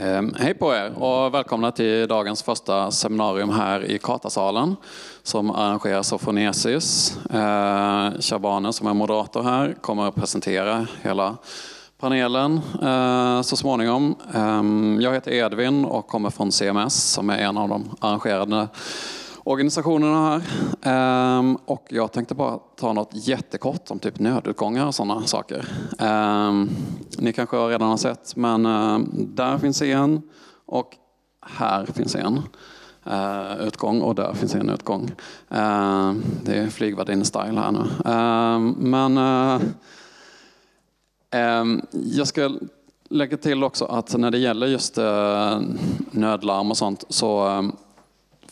Ehm, hej på er och välkomna till dagens första seminarium här i Katasalen som arrangeras av Fonesis. Ehm, Shabane som är moderator här kommer att presentera hela panelen ehm, så småningom. Jag heter Edvin och kommer från CMS som är en av de arrangerande organisationerna här. Um, och jag tänkte bara ta något jättekort om typ nödutgångar och sådana saker. Um, ni kanske redan har sett, men um, där finns en och här finns en uh, utgång och där finns en utgång. Uh, det är flygvärdinne-style här nu. Uh, men uh, jag ska lägga till också att när det gäller just eh, nödlarm och sånt så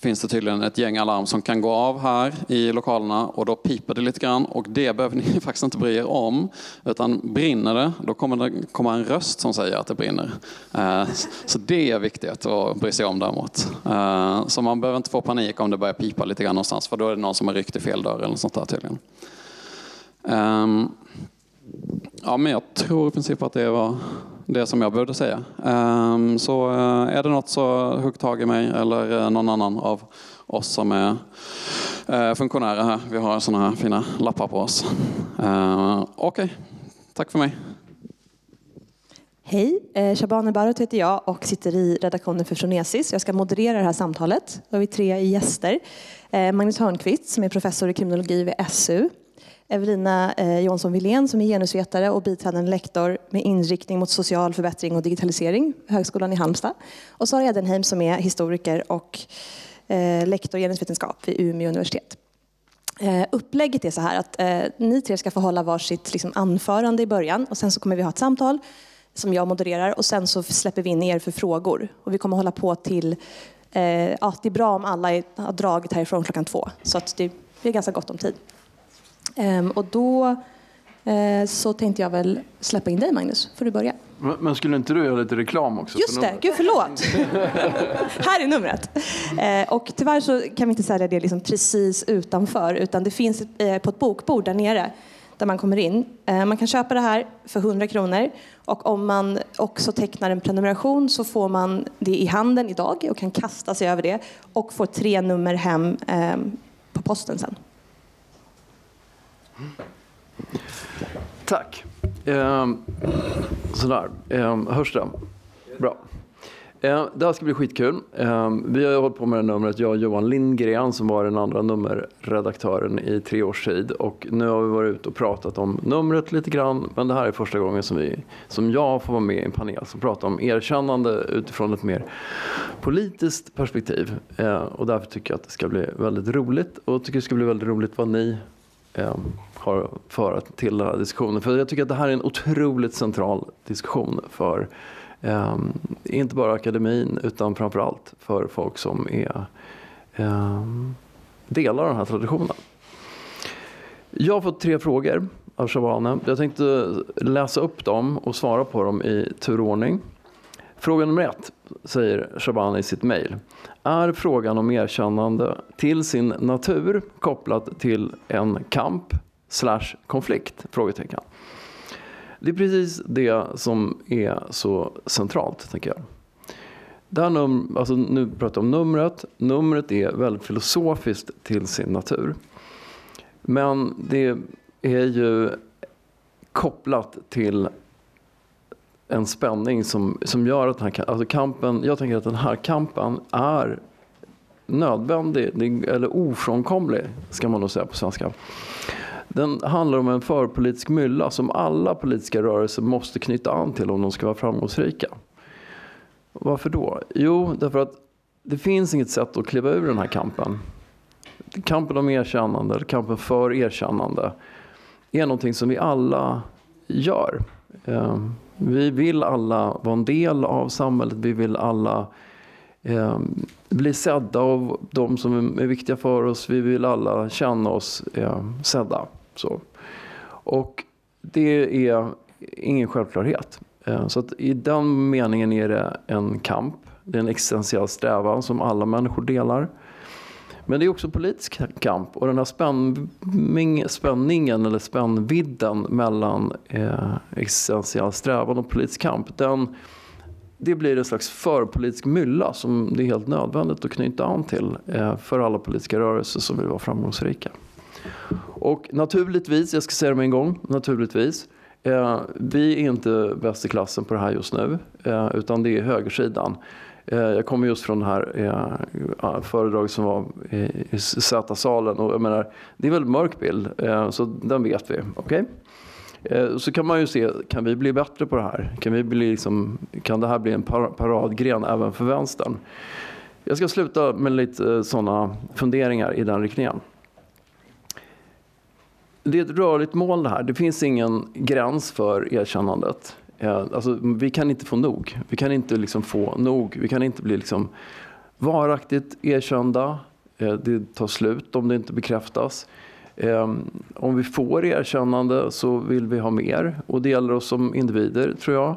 finns det tydligen ett gäng alarm som kan gå av här i lokalerna och då piper det lite grann och det behöver ni faktiskt inte bry er om. Utan brinner det, då kommer det komma en röst som säger att det brinner. Eh, så det är viktigt att bry sig om däremot. Eh, så man behöver inte få panik om det börjar pipa lite grann någonstans för då är det någon som har ryckt i fel dörr eller något sånt där tydligen. Ehm, ja, men jag tror i princip att det var det som jag behövde säga. Ehm, så eh, är det något så hugg tag i mig eller eh, någon annan av oss som är eh, funktionärer här. Vi har sådana här fina lappar på oss. Okej, okay. tack för mig. Hej, Shabane Barot heter jag och sitter i redaktionen för Fronesis. Jag ska moderera det här samtalet. Då har vi tre gäster. Magnus Hörnqvist som är professor i kriminologi vid SU. Evelina eh, Jonsson Wilén som är genusvetare och biträdande lektor med inriktning mot social förbättring och digitalisering vid Högskolan i Halmstad. Och Sara Edenheim som är historiker och eh, lektor i genusvetenskap vid Umeå universitet. Eh, upplägget är så här att eh, ni tre ska få hålla varsitt liksom, anförande i början och sen så kommer vi ha ett samtal som jag modererar och sen så släpper vi in er för frågor. Och vi kommer hålla på till, eh, ja det är bra om alla har dragit härifrån klockan två så att det blir ganska gott om tid. Ehm, och då eh, så tänkte jag väl släppa in dig Magnus. Får du börja. Men skulle inte du göra lite reklam också? Just det, gud förlåt. här är numret. Eh, och tyvärr så kan vi inte sälja det liksom precis utanför utan det finns eh, på ett bokbord där nere där man kommer in. Man kan köpa det här för 100 kronor och om man också tecknar en prenumeration så får man det i handen idag och kan kasta sig över det och får tre nummer hem på posten sen. Tack. Eh, sådär. Eh, hörs det? Bra. Eh, det här ska bli skitkul. Eh, vi har hållit på med det numret, jag och Johan Lindgren som var den andra nummerredaktören i tre års tid. Och nu har vi varit ute och pratat om numret lite grann. Men det här är första gången som, vi, som jag får vara med i en panel som pratar om erkännande utifrån ett mer politiskt perspektiv. Eh, och därför tycker jag att det ska bli väldigt roligt. Och tycker det ska bli väldigt roligt vad ni eh, har fört till den här diskussionen. För jag tycker att det här är en otroligt central diskussion för eh, inte bara akademin utan framförallt för folk som är eh, delar den här traditionen. Jag har fått tre frågor av Shabane. Jag tänkte läsa upp dem och svara på dem i turordning. Fråga nummer ett, säger Shabani i sitt mejl. Är frågan om erkännande till sin natur kopplat till en kamp slash konflikt? Frågetecken. Det är precis det som är så centralt, tänker jag. Det här num alltså nu pratar jag om numret. Numret är väldigt filosofiskt till sin natur. Men det är ju kopplat till en spänning som, som gör att den här, alltså kampen, jag tänker att den här kampen är nödvändig, eller ofrånkomlig, ska man nog säga på svenska. Den handlar om en förpolitisk mylla som alla politiska rörelser måste knyta an till om de ska vara framgångsrika. Varför då? Jo, därför att det finns inget sätt att kliva ur den här kampen. Kampen om erkännande, eller kampen för erkännande, är någonting som vi alla gör. Ehm, vi vill alla vara en del av samhället. Vi vill alla eh, bli sedda av de som är viktiga för oss. Vi vill alla känna oss eh, sedda. Så. Och det är ingen självklarhet. Eh, så att i den meningen är det en kamp. Det är en existentiell strävan som alla människor delar. Men det är också politisk kamp och den här spänning, spänningen eller spännvidden mellan eh, existentiell strävan och politisk kamp den, det blir en slags förpolitisk mylla som det är helt nödvändigt att knyta an till eh, för alla politiska rörelser som vill vara framgångsrika. Och naturligtvis, jag ska säga det med en gång, naturligtvis, eh, vi är inte bäst i klassen på det här just nu, eh, utan det är högersidan. Eh, jag kommer just från det här eh, föredraget som var i Z-salen och jag menar, det är en väldigt mörk bild, eh, så den vet vi. Okay? Så kan man ju se, kan vi bli bättre på det här? Kan, vi bli liksom, kan det här bli en paradgren även för vänstern? Jag ska sluta med lite sådana funderingar i den riktningen. Det är ett rörligt mål det här. Det finns ingen gräns för erkännandet. Alltså, vi kan inte få nog. Vi kan inte liksom få nog. Vi kan inte bli liksom varaktigt erkända. Eh, det tar slut om det inte bekräftas. Ehm, om vi får erkännande så vill vi ha mer och det gäller oss som individer tror jag.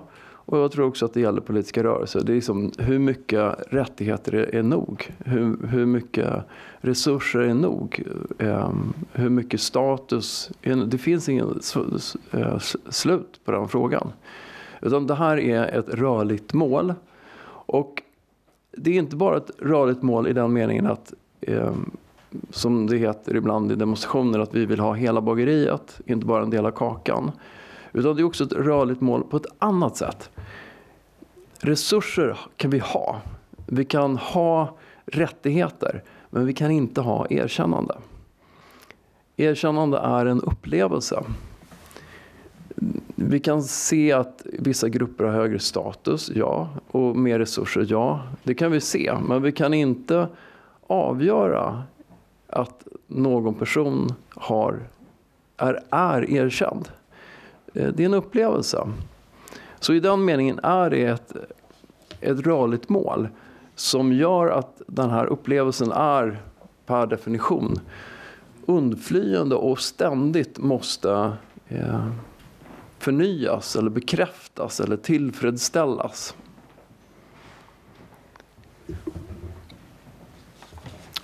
Och jag tror också att det gäller politiska rörelser. Det är liksom, hur mycket rättigheter är, nog? Hur, hur mycket resurser är nog? Ehm, hur mycket status? det finns ingen eh, slut på den frågan. Utan det här är ett rörligt mål. Och det är inte bara ett rörligt mål i den meningen att eh, som det heter ibland i demonstrationer att vi vill ha hela bageriet, inte bara en del av kakan. Utan det är också ett rörligt mål på ett annat sätt. Resurser kan vi ha. Vi kan ha rättigheter, men vi kan inte ha erkännande. Erkännande är en upplevelse. Vi kan se att vissa grupper har högre status, ja, och mer resurser, ja. Det kan vi se, men vi kan inte avgöra att någon person har, är, är erkänd. Eh, det är en upplevelse. Så i den meningen är det ett, ett rörligt mål som gör att den här upplevelsen är per definition undflyende och ständigt måste eh, förnyas eller bekräftas eller tillfredsställas.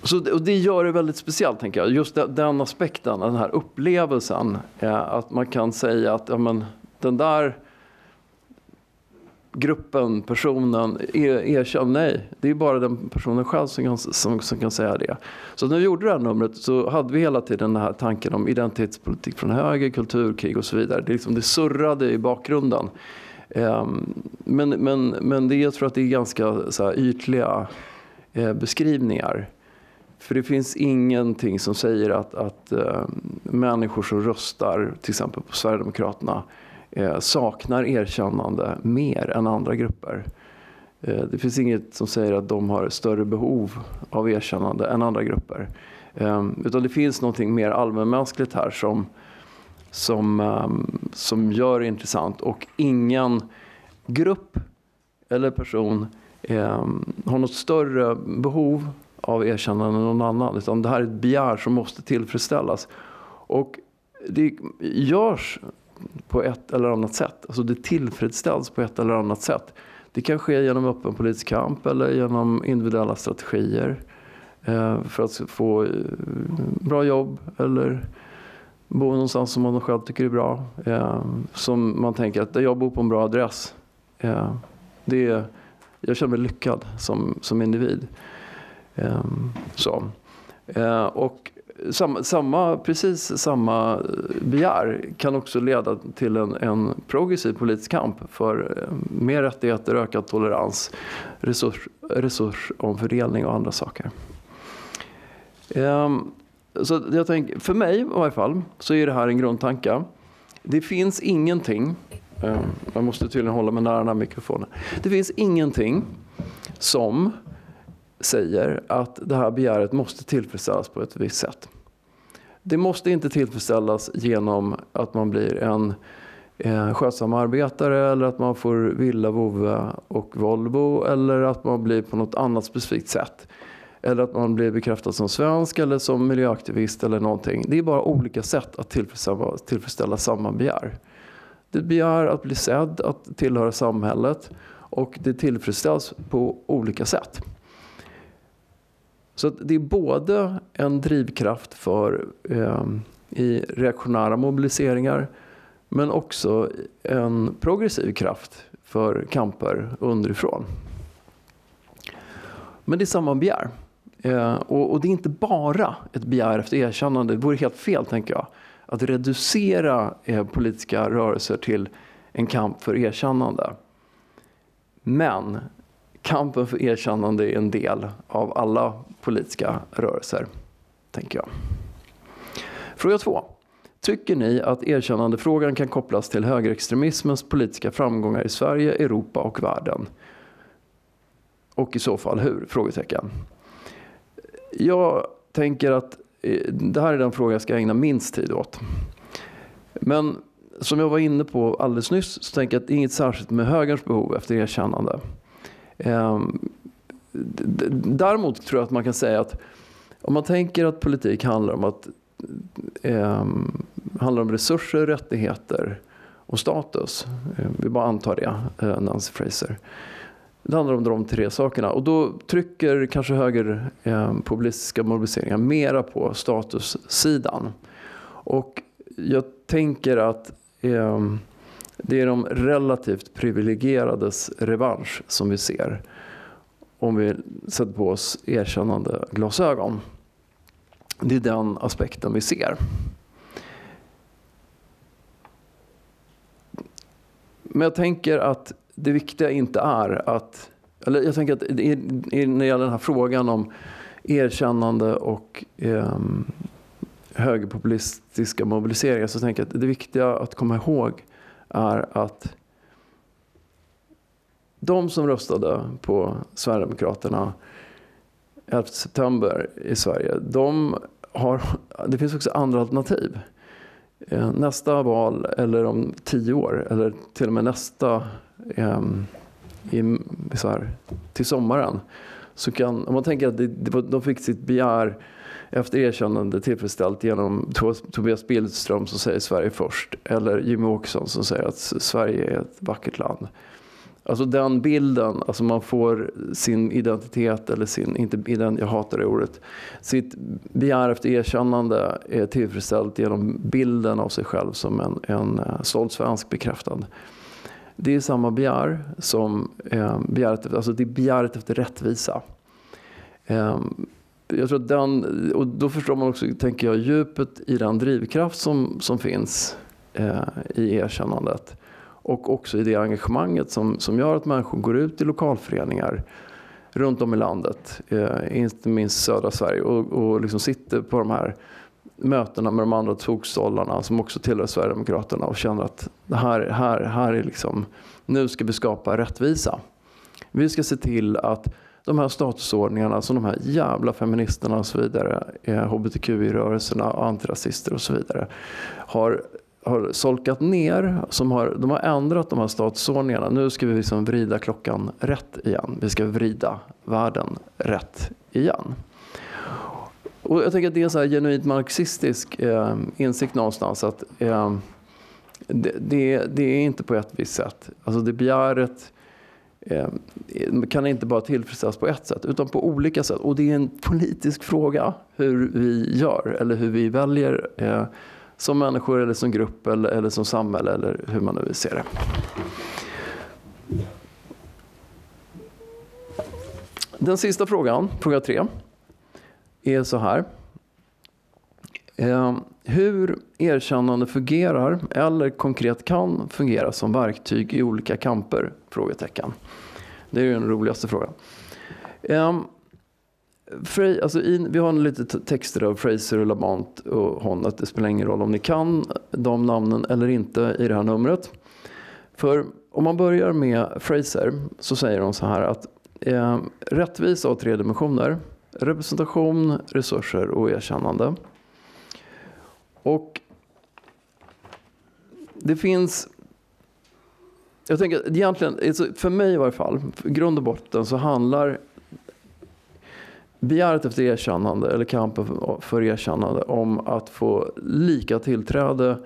Så, och det gör det väldigt speciellt, tänker jag. Just den, den aspekten, den här upplevelsen. Eh, att man kan säga att ja, men, den där gruppen, personen, erkänn nej. Det är bara den personen själv som kan, som, som kan säga det. Så när vi gjorde det här numret så hade vi hela tiden den här tanken om identitetspolitik från höger, kulturkrig och så vidare. Det, liksom, det surrade i bakgrunden. Um, men, men, men det, jag tror att det är ganska så här, ytliga eh, beskrivningar. För det finns ingenting som säger att, att eh, människor som röstar till exempel på Sverigedemokraterna eh, saknar erkännande mer än andra grupper. Eh, det finns inget som säger att de har större behov av erkännande än andra grupper. Eh, utan det finns något mer allmänmänskligt här som, som, ehm, som gör det intressant. Och ingen grupp eller person ehm, har något större behov av erkännande än någon annan. Utan det här är ett begär som måste tillfredsställas. Och det görs på ett eller annat sätt. Alltså det tillfredsställs på ett eller annat sätt. Det kan ske genom öppen politisk kamp eller genom individuella strategier eh, för att få eh, bra jobb eller bo någonstans som man själv tycker är bra. Eh, som man tänker att jag bor på en bra adress. Eh, det är, jag känner mig lyckad som, som individ. Eh, så. Eh, och samma, samma, precis samma eh, begär kan också leda till en, en progressiv politisk kamp för eh, mer rättigheter, ökad tolerans, resurs, resursomfördelning och andra saker. Um, så jag tänker, för mig i varje fall så är det här en grundtanke. Det finns ingenting, um, jag måste tydligen hålla mig nära den här mikrofonen. Det finns ingenting som säger att det här begäret måste tillfredsställas på ett visst sätt. Det måste inte tillfredsställas genom att man blir en eh, skötsam arbetare eller att man får villa, vovve och Volvo eller att man blir på något annat specifikt sätt. Eller att man blir bekräftad som svensk eller som miljöaktivist eller någonting. Det är bara olika sätt att tillfredsställa, tillfredsställa samma begär. Det begär att bli sedd, att tillhöra samhället och det tillfredsställs på olika sätt. Så det är både en drivkraft för eh, i reaktionära mobiliseringar Men också en progressiv kraft för kamper underifrån. Men det är samma begär. Eh, och, och, det är inte bara ett begär efter erkännande. Det vore helt fel, tänker jag, att reducera eh, politiska rörelser till en kamp för erkännande. Men kampen för erkännande är en del av alla politiska rörelser, tänker jag. Fråga två. Tycker ni att erkännandefrågan kan kopplas till högerextremismens politiska framgångar i Sverige, Europa och världen? Och i så fall hur? Frågetecken. Jag tänker att eh, det här är den fråga jag ska ägna minst tid åt. Men som jag var inne på alldeles nyss så tänker jag att det är inget särskilt med högerns behov efter erkännande. Ehm, däremot tror jag att man kan säga att om man tänker att politik handlar om att eh, handlar om resurser, rättigheter och status. Eh, vi bara antar det, eh, Nancy Fraser. Det handlar om de tre sakerna och då trycker kanske högerpopulistiska ehm, eh, mobiliseringar mera på statussidan. Och jag tänker att eh, det är de relativt privilegierades revansch som vi ser om vi sätter på oss erkännande glasögon. Det är den aspekten vi ser. Men jag tänker att det viktiga inte är att, eller jag tänker att när det gäller den här frågan om erkännande och eh, högerpopulistiska mobiliseringar så tänker jag att det viktiga att komma ihåg är att de som röstade på Sverigedemokraterna 11 september i Sverige, de har, det finns också andra alternativ. Eh, nästa val, eller om tio år, eller till och med nästa eh, i, så här, till sommaren. Så kan, om man tänker att det, de fick sitt begär efter erkännande tillfredsställt genom Tobias Billström som säger Sverige först. Eller Jimmy Åkesson som säger att Sverige är ett vackert land. Alltså den bilden, alltså man får sin identitet eller sin, inte ident, jag hatar det ordet, sitt begär efter erkännande är tillfredsställt genom bilden av sig själv som en, en eh, stolt svensk bekräftad. Det är samma begär som eh, begäret, alltså det är begäret efter rättvisa. Eh, jag tror att den, och då förstår man också, tänker jag, djupet i den drivkraft som, som finns eh, i erkännandet. Och också i det engagemanget som, som gör att människor går ut i lokalföreningar runt om i landet, eh, inte minst södra Sverige, och, och liksom sitter på de här mötena med de andra tokstollarna som också tillhör Sverigedemokraterna och känner att det här, här, här är liksom, nu ska vi skapa rättvisa. Vi ska se till att de här statusordningarna som de här jävla feministerna och så vidare, eh, hbtqi-rörelserna, och antirasister och så vidare har har solkat ner, som har, de har ändrat de här statusordningarna. Nu ska vi liksom vrida klockan rätt igen. Vi ska vrida världen rätt igen. Och jag tänker att det är en så här genuint marxistisk eh, insikt någonstans att eh, det, det, det, är inte på ett visst sätt. Alltså det begäret eh, Eh, kan inte bara tillfredsställas på ett sätt utan på olika sätt. Och det är en politisk fråga hur vi gör eller hur vi väljer eh, som människor eller som grupp eller, eller som samhälle eller hur man nu vill se det. Den sista frågan, fråga tre, är så här. Eh, hur erkännande fungerar eller konkret kan fungera som verktyg i olika kamper? Frågetecken. Det är ju den roligaste frågan. Ehm, um, Frey, alltså in, vi har lite texter av Fraser och Lamont och Honneth. Det spelar ingen roll om ni kan de namnen eller inte i det här numret. För om man börjar med Fraser så säger hon så här att eh, rättvisa har tre dimensioner. Representation, resurser och erkännande. Och det finns jag tänker egentligen, alltså, för mig i varje fall, i grund och botten så handlar begäret efter erkännande eller kampen för erkännande om att få lika tillträde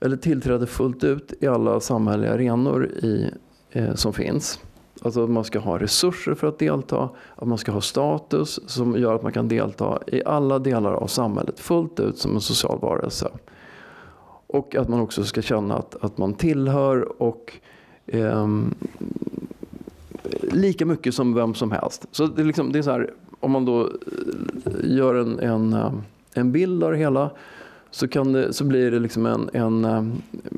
eller tillträde fullt ut i alla samhälleliga arenor i, eh, som finns. Alltså att man ska ha resurser för att delta, att man ska ha status som gör att man kan delta i alla delar av samhället fullt ut som en social varelse. Och att man också ska känna att, att man tillhör och Ehm, lika mycket som vem som helst. Så det är, liksom, det är så här, om man då eh, gör en, en, eh, en bild av det hela så, kan det, så blir det liksom en, en, eh,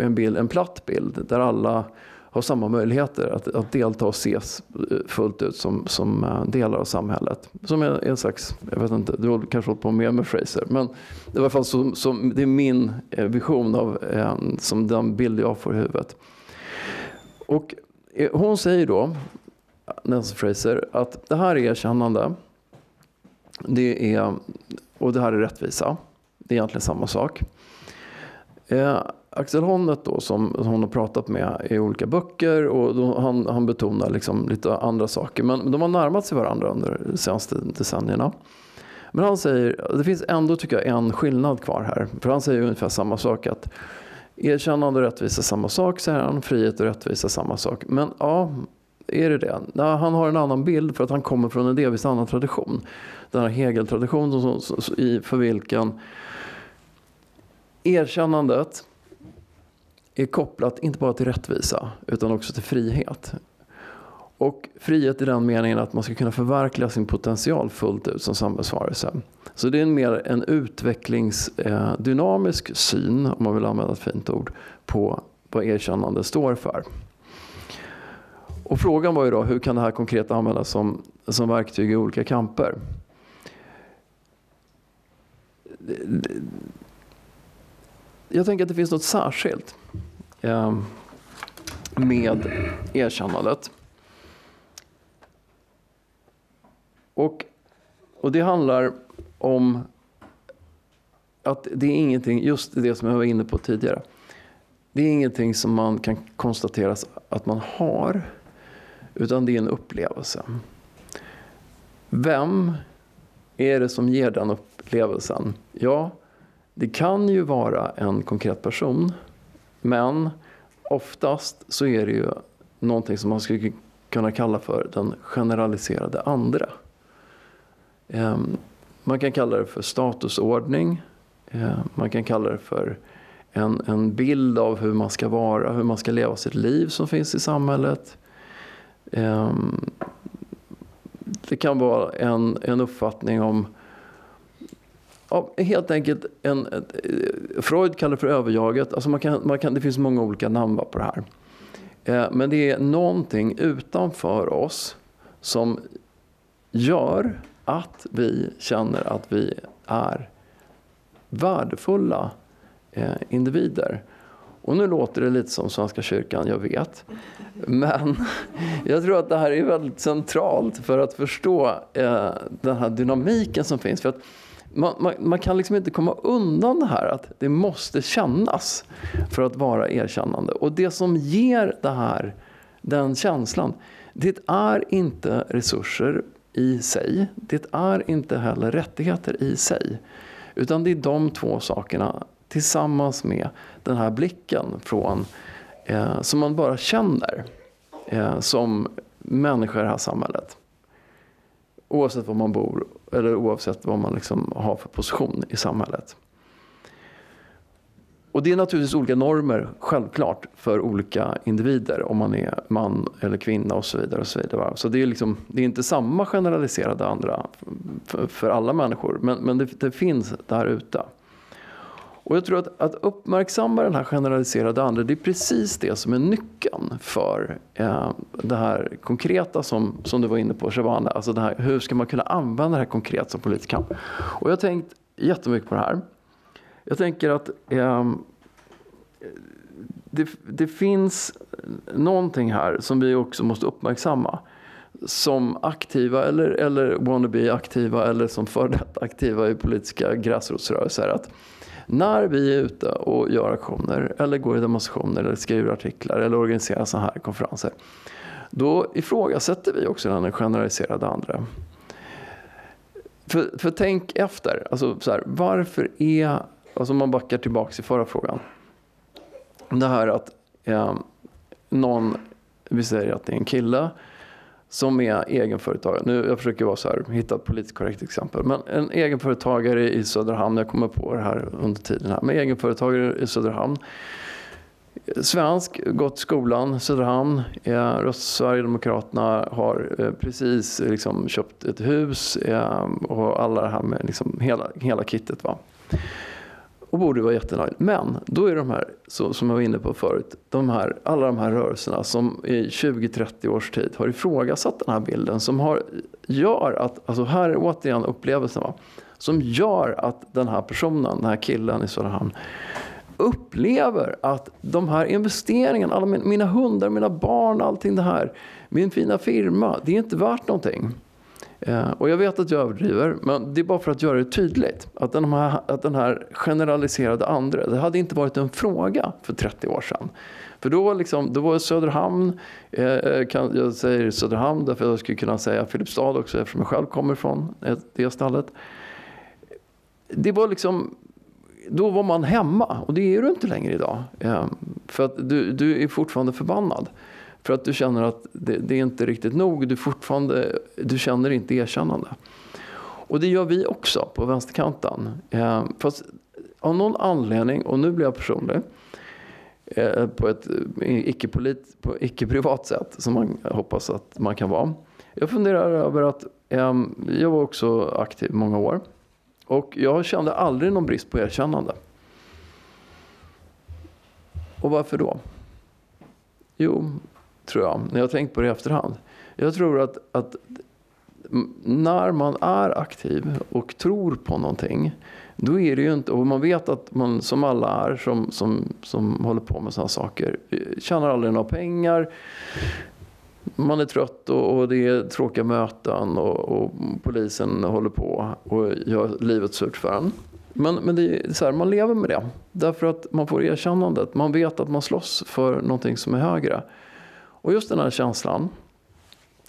en, bild, en platt bild där alla har samma möjligheter att, att delta och ses fullt ut som, som delar av samhället. Som en, en slags, jag vet inte, du har kanske hållit på mer med Fraser, men det är i alla fall som, som, det är min vision av som den bild jag får i huvudet. Och eh, hon säger då, Nancy Fraser, att det här är erkännande. Det är, och det här är rättvisa. Det är egentligen samma sak. Eh, Axel Honneth då, som hon har pratat med i olika böcker och då, han, han betonar liksom lite andra saker. Men de har närmat sig varandra under de senaste decennierna. Men han säger, det finns ändå tycker jag en skillnad kvar här. För han säger ungefär samma sak. att Erkännande och rättvisa samma sak, säger han. Frihet och rättvisa samma sak. Men ja, är det det? Ja, han har en annan bild för att han kommer från en delvis annan tradition. Den här Hegel-traditionen för vilken erkännandet är kopplat inte bara till rättvisa utan också till frihet. Och frihet i den meningen att man ska kunna förverkliga sin potential fullt ut som samhällsvarelse. Så det är en mer en utvecklingsdynamisk syn, om man vill använda ett fint ord, på vad erkännande står för. Och frågan var ju då, hur kan det här konkret användas som, som verktyg i olika kamper? Jag tänker att det finns något särskilt eh, med erkännandet. Och, och det handlar om att det är ingenting, just det som jag var inne på tidigare. Det är ingenting som man kan konstatera att man har. Utan det är en upplevelse. Vem är det som ger den upplevelsen? Ja, det kan ju vara en konkret person. Men oftast så är det ju någonting som man skulle kunna kalla för den generaliserade andra. Ehm, man kan kalla det för statusordning. Ehm, man kan kalla det för en, en bild av hur man ska vara, hur man ska leva sitt liv som finns i samhället. Ehm, det kan vara en, en uppfattning om Ja, helt enkelt en, eh, Freud kallar det för överjaget. Alltså man kan, man kan, det finns många olika namn på det här. Men det är någonting utanför oss som gör att vi känner att vi är värdefulla eh, individer. Och nu låter det lite som Svenska kyrkan, jag vet. Men jag tror att det här är väldigt centralt för att förstå eh, den här dynamiken som finns. För att man, man, man, kan liksom inte komma undan det här att det måste kännas för att vara erkännande. Och det som ger det här, den känslan, det är inte resurser i sig. Det är inte heller rättigheter i sig. Utan det är de två sakerna tillsammans med den här blicken från, eh, som man bara känner eh, som människa i det här samhället. Oavsett var man bor eller oavsett vad man liksom har för position i samhället. Och det är naturligtvis olika normer, självklart, för olika individer. Om man är man eller kvinna och så vidare. Och så vidare. så det är, liksom, det är inte samma generaliserade andra för, för alla människor. Men, men det, det, finns där ute. Och jag tror att, att uppmärksamma den här generaliserade andra, det är precis det som är nyckeln för eh, det här konkreta som, som du var inne på, Shabana. Alltså det här, hur ska man kunna använda det här konkret som politisk kamp? Och jag har tänkt jättemycket på det här. Jag tänker att eh, det, det finns någonting här som vi också måste uppmärksamma som aktiva eller, eller wannabe aktiva eller som för detta aktiva i politiska gräsrotsrörelser. Att när vi är ute och gör aktioner eller går i demonstrationer eller skriver artiklar eller organiserar sådana här konferenser. Då ifrågasätter vi också den generaliserade andra. För, för tänk efter, alltså så här, varför är, alltså om man backar tillbaka till förra frågan. Det här att eh, någon, vi säger att det är en kille som är egenföretagare. Nu, jag försöker vara så här, hitta ett politiskt korrekt exempel. Men en egenföretagare i Söderhamn, jag kommer på det här under tiden här, men egenföretagare i Söderhamn. Svensk, gått skolan, Söderhamn, eh, röst Sverigedemokraterna, har eh, precis liksom, köpt ett hus eh, och alla det här med liksom, hela, hela kittet. Va? Och borde vara jättenöjd. Men då är de här, så, som jag var inne på förut, de här, alla de här rörelserna som i 20-30 års tid har ifrågasatt den här bilden som har, gör att, alltså här är återigen upplevelsen, va? som gör att den här personen, den här killen i Söderhamn upplever att de här investeringarna, alla mina hundar, mina barn, allting det här, min fina firma, det är inte värt någonting. Eh, och jag vet att jag överdriver, men det är bara för att göra det tydligt. Att den här, att den här generaliserade andra, det hade inte varit en fråga för 30 år sedan. För då, liksom, då var Söderhamn, eh, eh, kan, jag säger Söderhamn därför jag skulle kunna säga Filipstad också eftersom jag själv kommer från eh, det stället. Det var liksom, då var man hemma och det är du inte längre idag. Eh, för att du, du är fortfarande förbannad. För att du känner att det, det, är inte riktigt nog. Du, fortfarande, du känner inte erkännande. Och det gör vi också på vänsterkanten. Eh, fast av någon anledning, och nu blir jag personlig, eh, på ett eh, icke-privat icke sätt som man hoppas att man kan vara. Jag funderar över att eh, jag var också aktiv många år. Och jag kände aldrig någon brist på erkännande. Och varför då? Jo, tror jag, när jag har tänkt på det i efterhand. Jag tror att, att när man är aktiv och tror på någonting, då är det ju inte, och man vet att man som alla är som, som, som håller på med sådana saker, tjänar aldrig några pengar, man är trött och, och det är tråkiga möten och, och, polisen håller på och gör livet surt för en. Men, men det är så här, man lever med det. Därför att man får erkännandet. Man vet att man slåss för någonting som är högre. Och just den här känslan,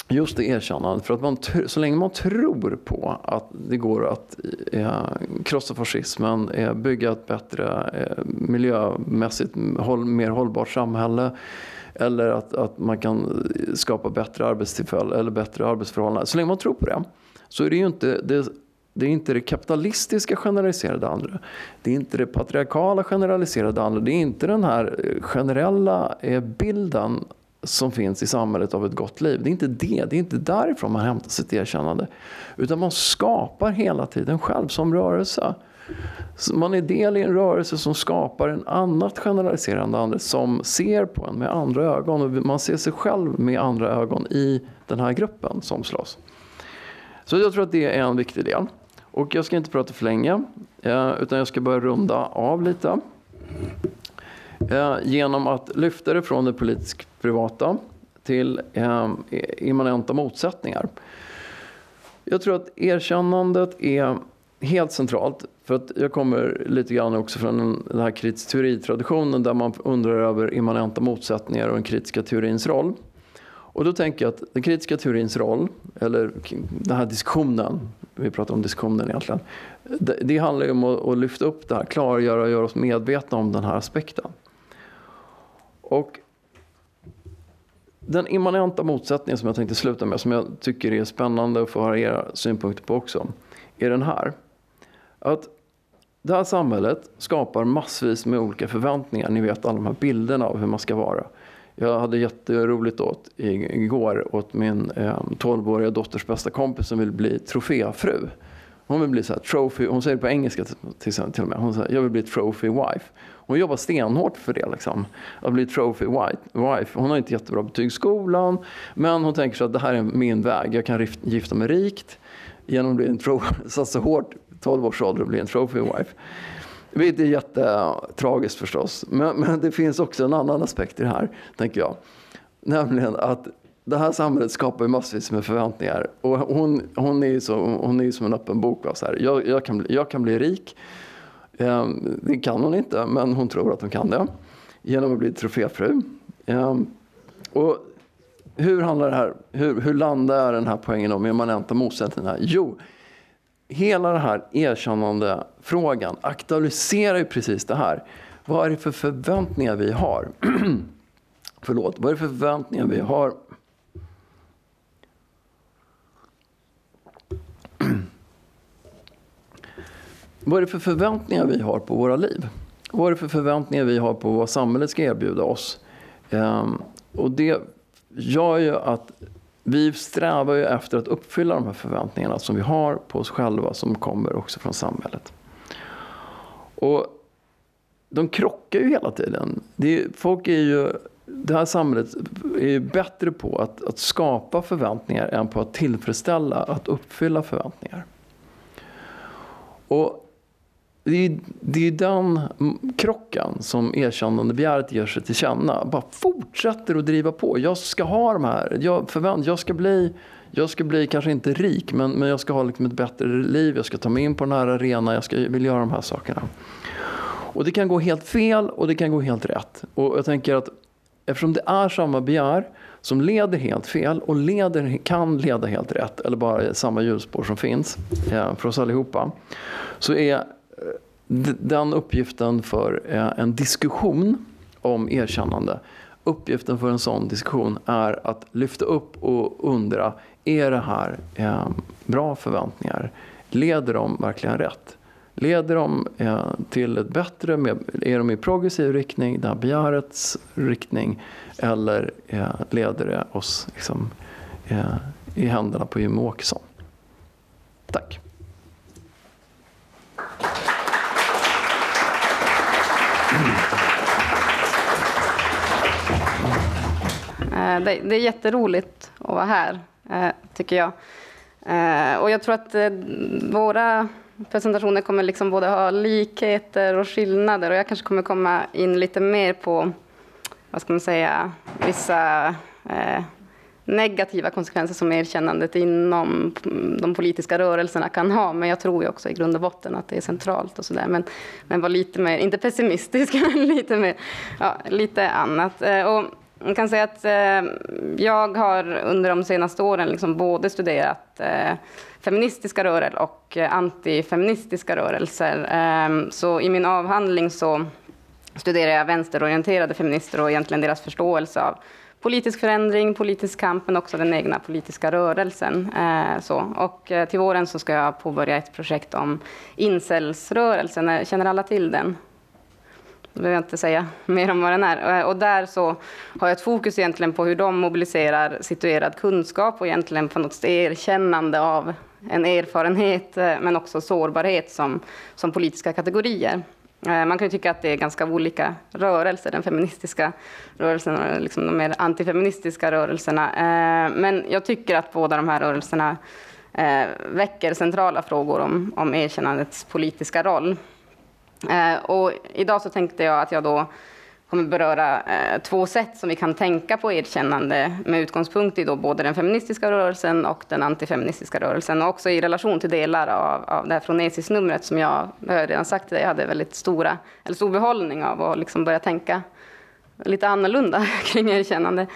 just det erkännandet, för att man, så länge man tror på att det går att eh, krossa fascismen, eh, bygga ett bättre eh, miljömässigt håll, mer hållbart samhälle, eller att, att man kan skapa bättre arbetstillfällen eller bättre arbetsförhållanden. Så länge man tror på det så är det ju inte det, det är inte det kapitalistiska generaliserade andra. Det är inte det patriarkala generaliserade andra. Det är inte den här eh, generella eh, bilden som finns i samhället av ett gott liv. Det är inte det, det är inte därifrån man hämtar sitt erkännande. Utan man skapar hela tiden själv som rörelse. Man är del i en rörelse som skapar en annat generaliserande andra som ser på en med andra ögon. Och man ser sig själv med andra ögon i den här gruppen som slåss. Så jag tror att det är en viktig del. Och jag ska inte prata för länge, eh, utan jag ska börja runda av lite. Eh, genom att lyfta det från det politiskt privata till eh, immanenta motsättningar. Jag tror att erkännandet är helt centralt. För att jag kommer lite grann också från den här kritisk teoritraditionen där man undrar över immanenta motsättningar och den kritiska teorins roll. Och då tänker jag att den kritiska teorins roll, eller den här diskussionen, vi pratar om diskussionen egentligen, det, det handlar ju om att, att lyfta upp det här, klargöra och göra oss medvetna om den här aspekten. Och den immanenta motsättningen som jag tänkte sluta med, som jag tycker är spännande att få höra era synpunkter på också, är den här. Att det här samhället skapar massvis med olika förväntningar. Ni vet alla de här bilderna av hur man ska vara. Jag hade jätteroligt åt igår åt min eh, 12-åriga dotters bästa kompis som vill bli troféfru. Hon vill bli så här, trophy, hon säger det på engelska till, till och med. Hon säger jag vill bli trophy wife. Hon jobbar stenhårt för det. Liksom. Att bli trophy wife. Hon har inte jättebra betyg i skolan. Men hon tänker så att det här är min väg. Jag kan gifta mig rikt. Genom att bli en trophy, satsa hårt, 12 års ålder och bli en trophy wife. Det är jättetragiskt förstås. Men, men det finns också en annan aspekt i det här, tänker jag. Nämligen att det här samhället skapar massvis med förväntningar. Och hon, hon, är, så, hon är som en öppen bok. Så här. Jag, jag, kan, jag kan bli rik. Ehm, det kan hon inte, men hon tror att hon kan det. Genom att bli troféfru. Ehm, och hur, handlar det här, hur, hur landar den här poängen om immanenta motsättningar? Jo, hela den här erkännande frågan aktualiserar ju precis det här. Vad är det för förväntningar vi har? Förlåt, vad är det för förväntningar vi har vad är det för förväntningar vi har på våra liv? Vad är det för förväntningar vi har på vad samhället ska erbjuda oss? Ehm, och det gör ju att vi strävar ju efter att uppfylla de här förväntningarna som vi har på oss själva som kommer också från samhället. Och de krockar ju hela tiden. Det är, folk är ju, det här samhället är ju bättre på att, att skapa förväntningar än på att tillfredsställa, att uppfylla förväntningar. Och det är, det är den krocken som erkännandebegäret ger sig till känna. Bara fortsätter att driva på. Jag ska ha de här. Jag, förvänt, jag, ska, bli, jag ska bli, kanske inte rik, men, men jag ska ha liksom ett bättre liv. Jag ska ta mig in på den här arenan. Jag ska, vill göra de här sakerna. Och det kan gå helt fel och det kan gå helt rätt. Och jag tänker att eftersom det är samma begär som leder helt fel och leder, kan leda helt rätt, eller bara samma hjulspår som finns eh, för oss allihopa, så är den uppgiften för eh, en diskussion om erkännande, uppgiften för en sån diskussion är att lyfta upp och undra, är det här eh, bra förväntningar? Leder de verkligen rätt? Leder de eh, till ett bättre, är de i progressiv riktning, det här begärets riktning, eller eh, leder det oss liksom, eh, i händerna på Jimmie Åkesson? Tack. Eh, det, det är jätteroligt att vara här, eh, tycker jag. Eh, och jag tror att våra presentationer kommer liksom både ha likheter och skillnader och jag kanske kommer komma in lite mer på, vad ska man säga, vissa eh, negativa konsekvenser som erkännandet inom de politiska rörelserna kan ha. Men jag tror ju också i grund och botten att det är centralt och sådär. Men, men var lite mer, inte pessimistisk, men lite mer, ja, lite annat. Eh, och man kan säga att eh, jag har under de senaste åren liksom både studerat eh, feministiska rörelser och antifeministiska rörelser. Eh, så i min avhandling så studerar jag vänsterorienterade feminister och egentligen deras förståelse av politisk förändring, politisk kamp, men också den egna politiska rörelsen. Eh, så. Och eh, till våren så ska jag påbörja ett projekt om incelsrörelsen. Eh, känner alla till den? Då behöver jag inte säga mer om vad den är. Eh, och där så har jag ett fokus egentligen på hur de mobiliserar situerad kunskap och egentligen på något erkännande av en erfarenhet eh, men också sårbarhet som, som politiska kategorier. Eh, man kan ju tycka att det är ganska olika rörelser, den feministiska rörelsen och liksom de mer antifeministiska rörelserna. Eh, men jag tycker att båda de här rörelserna eh, väcker centrala frågor om, om erkännandets politiska roll. Och idag så tänkte jag att jag då kommer beröra eh, två sätt som vi kan tänka på erkännande med utgångspunkt i då både den feministiska rörelsen och den antifeministiska rörelsen och också i relation till delar av, av det här Fronesis-numret som jag, jag har redan sagt till dig, hade väldigt stora, eller stor behållning av och liksom börja tänka lite annorlunda kring erkännande.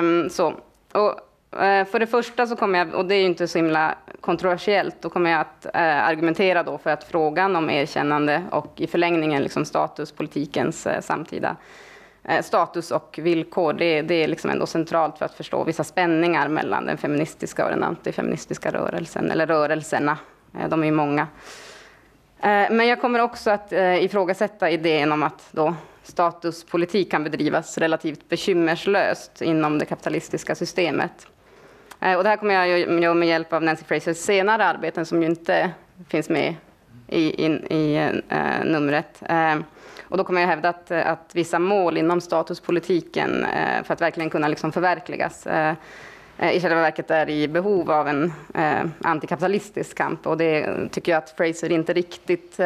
Um, så. Och Eh, för det första så kommer jag, och det är ju inte så himla kontroversiellt, då kommer jag att eh, argumentera då för att frågan om erkännande och i förlängningen liksom statuspolitikens eh, samtida eh, status och villkor, det, det är liksom ändå centralt för att förstå vissa spänningar mellan den feministiska och den antifeministiska rörelsen, eller rörelserna. Eh, de är ju många. Men jag kommer också att ifrågasätta idén om att då statuspolitik kan bedrivas relativt bekymmerslöst inom det kapitalistiska systemet. Eh, och det här kommer jag göra med hjälp av Nancy Frasers senare arbeten som ju inte finns med i, in, i uh, numret. Uh, och då kommer jag hävda att, att vissa mål inom statuspolitiken uh, för att verkligen kunna liksom förverkligas i själva verket är i behov av en antikapitalistisk kamp. Och det tycker jag att Fraser inte riktigt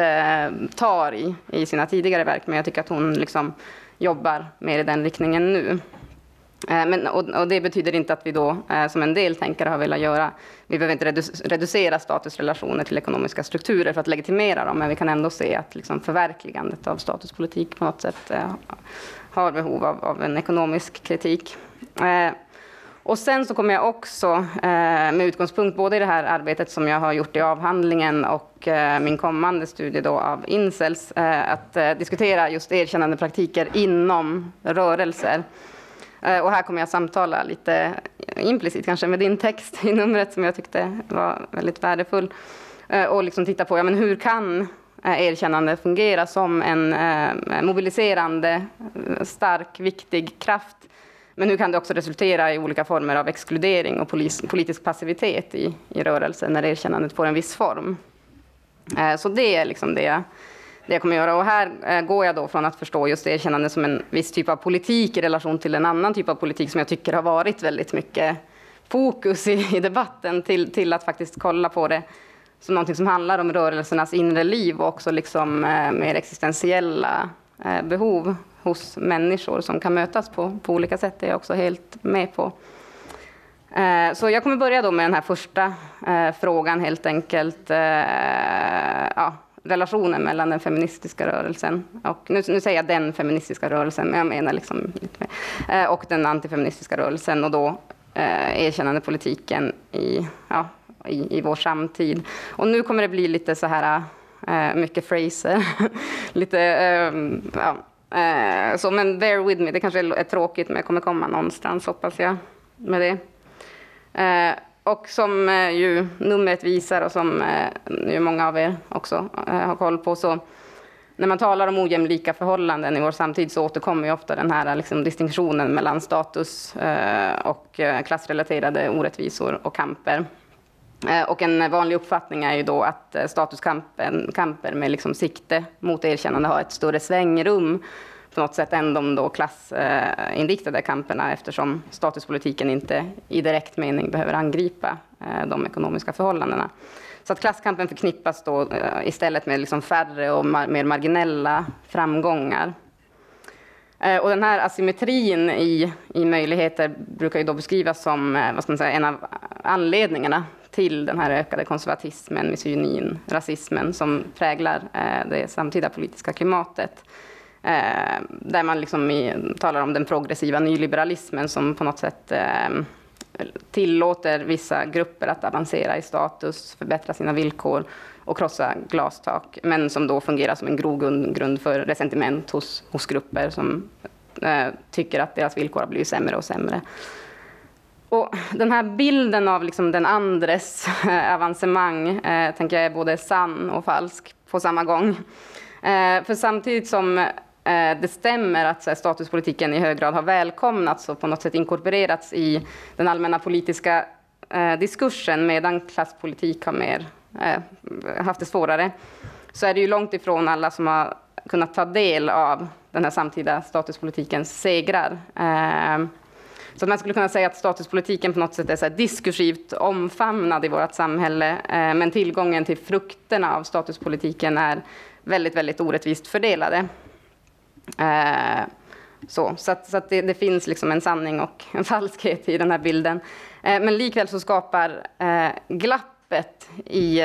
tar i, i sina tidigare verk, men jag tycker att hon liksom jobbar mer i den riktningen nu. Eh, men, och, och, det betyder inte att vi då, eh, som en del tänkare har velat göra, vi behöver inte reducera statusrelationer till ekonomiska strukturer för att legitimera dem, men vi kan ändå se att liksom förverkligandet av statuspolitik på något sätt eh, har behov av, av en ekonomisk kritik. Och sen så kommer jag också, med utgångspunkt både i det här arbetet som jag har gjort i avhandlingen och min kommande studie då av incels, att diskutera just erkännande praktiker inom rörelser. Eh, och här kommer jag samtala lite implicit kanske med din text i numret som jag tyckte var väldigt värdefull. Eh, och liksom titta på ja, men hur kan eh, erkännande fungera som en mobiliserande, stark, viktig kraft men hur kan det också resultera i olika former av exkludering och politisk passivitet i, i rörelsen när erkännandet får en viss form? Så det är liksom det, jag det jag kommer göra. Och här eh, går jag då från att förstå just erkännande som en viss typ av politik i relation till en annan typ av politik som jag tycker har varit väldigt mycket fokus i, i debatten till, till att faktiskt kolla på det som någonting som handlar om rörelsernas inre liv och också liksom, eh, mer existentiella eh, behov hos människor som kan mötas på, på olika sätt. Det är jag också helt med på. Eh, så jag kommer börja då med den här första eh, frågan helt enkelt. Eh, ja, relationen mellan den feministiska rörelsen och nu, nu säger jag den feministiska rörelsen, men jag menar liksom lite mer, eh, och den antifeministiska rörelsen och då eh, erkännandepolitiken i, ja, i, i vår samtid. Och nu kommer det bli lite så här eh, mycket fraser. lite eh, ja, Eh, så, men bear with me, det kanske är, är tråkigt men jag kommer komma någonstans hoppas jag med det. Eh, och som eh, ju numret visar och som eh, ju många av er också eh, har koll på så när man talar om ojämlika förhållanden i vår samtid så återkommer ju ofta den här liksom, distinktionen mellan status eh, och eh, klassrelaterade orättvisor och kamper. Eh, och en vanlig uppfattning är ju då att eh, statuskamper med liksom sikte mot erkännande har ett större svängrum på något sätt än de då klassinriktade kamperna eftersom statuspolitiken inte i direkt mening behöver angripa eh, de ekonomiska förhållandena. Så att klasskampen förknippas då eh, istället med liksom färre och mer marginella framgångar. Eh, och den här asymmetrin i, i möjligheter brukar ju då beskrivas som vad ska man säga, en av anledningarna till den här ökade konservatismen, misogynin, rasismen som präglar det samtida politiska klimatet. Eh, där man liksom i, talar om den progressiva nyliberalismen som på något sätt eh, tillåter vissa grupper att avancera i status, förbättra sina villkor och krossa glastak, men som då fungerar som en grogrund för resentiment hos, hos grupper som eh, tycker att deras villkor har blivit sämre och sämre. Och den här bilden av liksom den andres eh, avancemang eh, tänker jag är både sann och falsk på samma gång. Eh, för samtidigt som eh, Eh, det stämmer att här, statuspolitiken i hög grad har välkomnats och på något sätt inkorporerats i den allmänna politiska eh, diskursen medan klasspolitik har mer, eh, haft det svårare, så är det ju långt ifrån alla som har kunnat ta del av den här samtida statuspolitikens segrar. Eh, så man skulle kunna säga att statuspolitiken på något sätt är så diskursivt omfamnad i vårt samhälle, eh, men tillgången till frukterna av statuspolitiken är väldigt, väldigt orättvist fördelade. Eh, så, så, att, så att det, det, finns liksom en sanning och en falskhet i den här bilden. Eh, men likväl så skapar eh, glappet i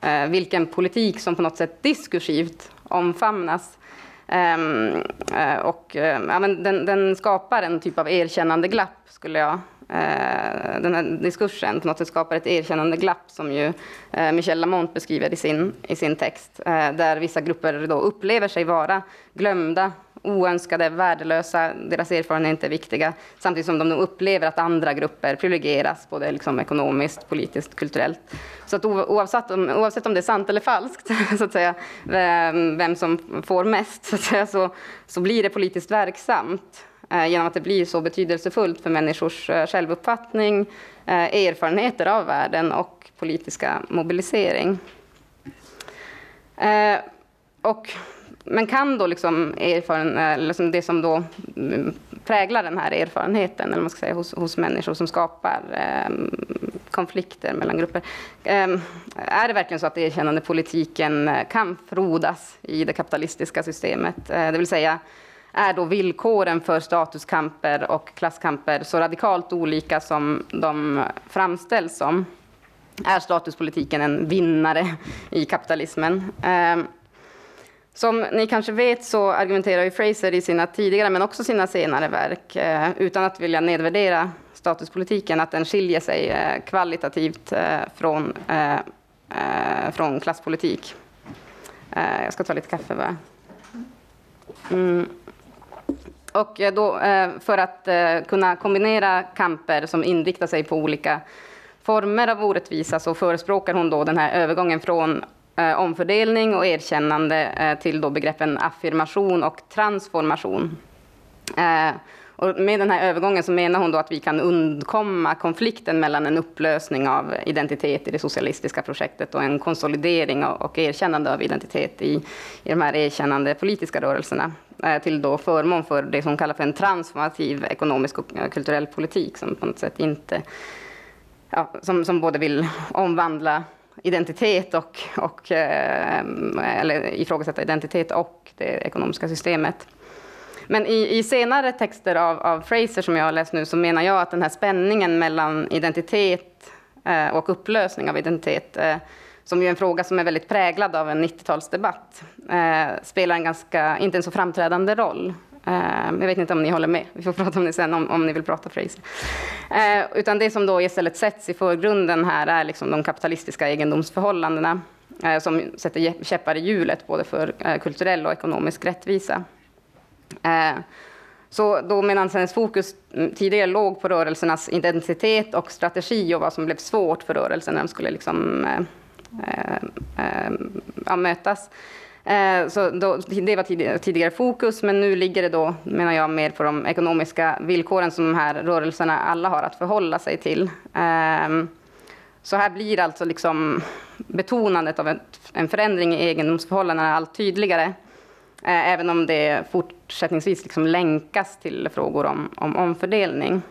eh, vilken politik som på något sätt diskursivt omfamnas ehm, eh, och ja, men den, den, skapar en typ av erkännande glapp, skulle jag Eh, den här diskursen. På något sätt skapar ett erkännande glapp som ju eh, Michel Lamont beskriver i sin, i sin text, eh, där vissa grupper då upplever sig vara glömda oönskade, värdelösa, deras erfarenheter är inte viktiga, samtidigt som de upplever att andra grupper privilegieras, både liksom ekonomiskt, politiskt, kulturellt. Så att oavsett om, oavsett om det är sant eller falskt, så att säga, vem som får mest, så, att säga, så, så blir det politiskt verksamt. Eh, genom att det blir så betydelsefullt för människors eh, självuppfattning, eh, erfarenheter av världen och politiska mobilisering. Och men kan då liksom erfaren, liksom det som då mm, präglar den här erfarenheten, eller man ska säga, hos, hos människor som skapar eh, konflikter mellan grupper. Eh, är det verkligen så att erkännandepolitiken kan frodas i det kapitalistiska systemet? Eh, det vill säga, är då villkoren för statuskamper och klasskamper så radikalt olika som de framställs som? Är statuspolitiken en vinnare i kapitalismen? Ehm, som ni kanske vet så argumenterar ju Fraser i sina tidigare men också sina senare verk, eh, utan att vilja nedvärdera statuspolitiken, att den skiljer sig eh, kvalitativt eh, från, från klasspolitik. Jag ska ta lite kaffe bara. Mm. Och eh, då, eh, för att eh, kunna kombinera kamper som inriktar sig på olika former av orättvisa så förespråkar hon då den här övergången från omfördelning och erkännande till då begreppen affirmation och transformation. Och med den här övergången så menar hon då att vi kan undkomma konflikten mellan en upplösning av identitet i det socialistiska projektet och en konsolidering och erkännande av identitet i, i de här erkännande politiska rörelserna eh, till då förmån för det som kallas för en transformativ ekonomisk och eh, kulturell politik som på något sätt inte ja, som, som både vill omvandla identitet och, och eh, eller ifrågasätta identitet och det ekonomiska systemet. Men i, i, senare texter av, av, Fraser som jag har läst nu så menar jag att den här spänningen mellan identitet eh, och upplösning av identitet, eh, som ju är en fråga som är väldigt präglad av en 90-talsdebatt, eh, spelar en ganska, inte en så framträdande roll. Eh, jag vet inte om ni håller med, vi får prata om det sen om, om ni vill prata Fraser. Eh, utan det som då istället sätts i förgrunden här är liksom de kapitalistiska egendomsförhållandena eh, som sätter käppar i hjulet både för eh, kulturell och ekonomisk rättvisa. Eh, så då medan hennes fokus mm, tidigare låg på rörelsernas identitet och strategi och vad som blev svårt för rörelsen när de skulle liksom, äh, äh, mötas. Så då, det var tidigare, fokus, men nu ligger det då, menar jag, mer på de ekonomiska villkoren som de här rörelserna alla har att förhålla sig till. Ehm, så här blir alltså liksom betonandet av en förändring i egendomsförhållandena allt tydligare. Eh, även om det fortsättningsvis liksom länkas till frågor om, om omfördelning.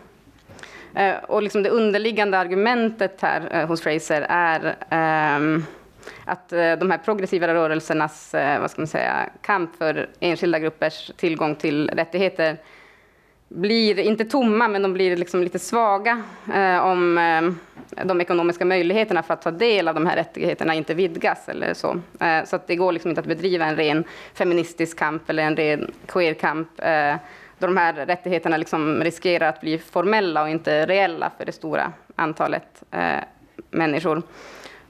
Eh, och liksom det underliggande argumentet här eh, hos Fraser är ehm, att de här progressiva rörelsernas vad ska man säga, kamp för enskilda gruppers tillgång till rättigheter blir inte tomma, men de blir liksom lite svaga eh, om eh, de ekonomiska möjligheterna för att ta del av de här rättigheterna inte vidgas. Eller så eh, så att det går liksom inte att bedriva en ren feministisk kamp eller en ren queerkamp eh, då de här rättigheterna liksom riskerar att bli formella och inte reella för det stora antalet eh, människor.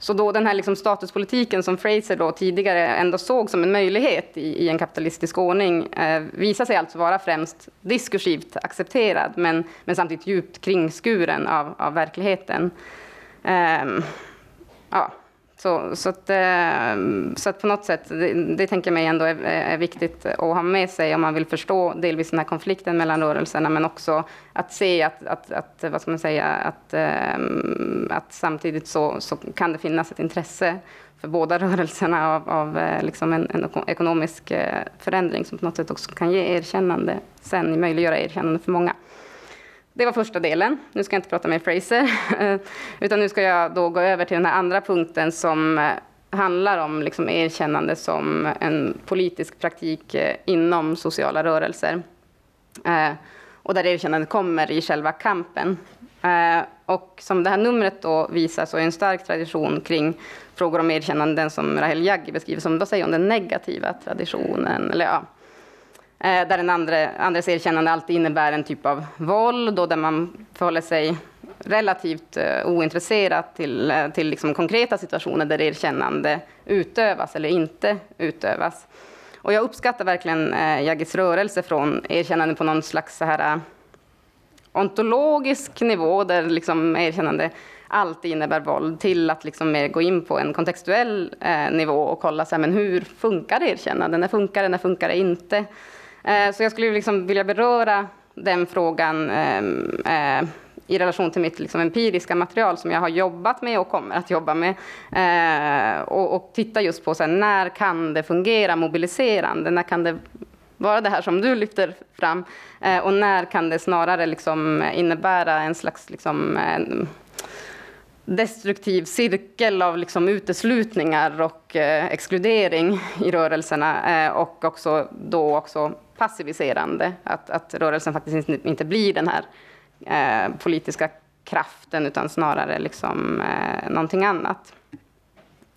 Så då den här liksom statuspolitiken som Fraser då tidigare ändå såg som en möjlighet i, i en kapitalistisk ordning eh, visar sig alltså vara främst diskursivt accepterad men, men samtidigt djupt kringskuren av, av verkligheten. Eh, ja. Så, så, att, eh, så att på något sätt, det, det tänker jag mig ändå är, är, viktigt att ha med sig om man vill förstå delvis den här konflikten mellan rörelserna, men också att se att, att, att vad ska man säga, att, eh, att samtidigt så, så kan det finnas ett intresse för båda rörelserna av, av eh, liksom en, en, ekonomisk förändring som på något sätt också kan ge erkännande, sen möjliggöra erkännande för många. Det var första delen. Nu ska jag inte prata med Fraser, utan nu ska jag då gå över till den här andra punkten som eh, handlar om liksom erkännande som en politisk praktik eh, inom sociala rörelser. Eh, och där erkännandet kommer i själva kampen. Och som det här numret då visar så är en stark tradition kring frågor om erkännanden som Rahel Jaggi beskriver som, vad säger hon, den negativa traditionen. Eller, ja, Eh, där den andra, andres erkännande alltid innebär en typ av våld och där man förhåller sig relativt eh, uh, ointresserat till, eh, till liksom konkreta situationer där erkännande utövas eller inte utövas. Och jag uppskattar verkligen uh, rörelse från erkännande på någon slags så här, ontologisk nivå där liksom erkännande alltid innebär våld till att liksom mer gå in på en kontextuell nivå och kolla så här, men hur funkar erkännande? När funkar det? När funkar det inte? Eh, så jag skulle liksom vilja beröra den frågan ehm, eh, i relation till mitt liksom empiriska material som jag har jobbat med och kommer att jobba med. Eh, och, och titta just på så här, när kan det fungera mobiliserande? När kan det vara det här som du lyfter fram? och när kan det snarare liksom innebära en slags liksom, destruktiv cirkel av liksom uteslutningar och eh, exkludering i rörelserna eh, och också då också passiviserande. Att, att rörelsen faktiskt inte, inte blir den här eh, politiska kraften utan snarare liksom, eh, någonting annat.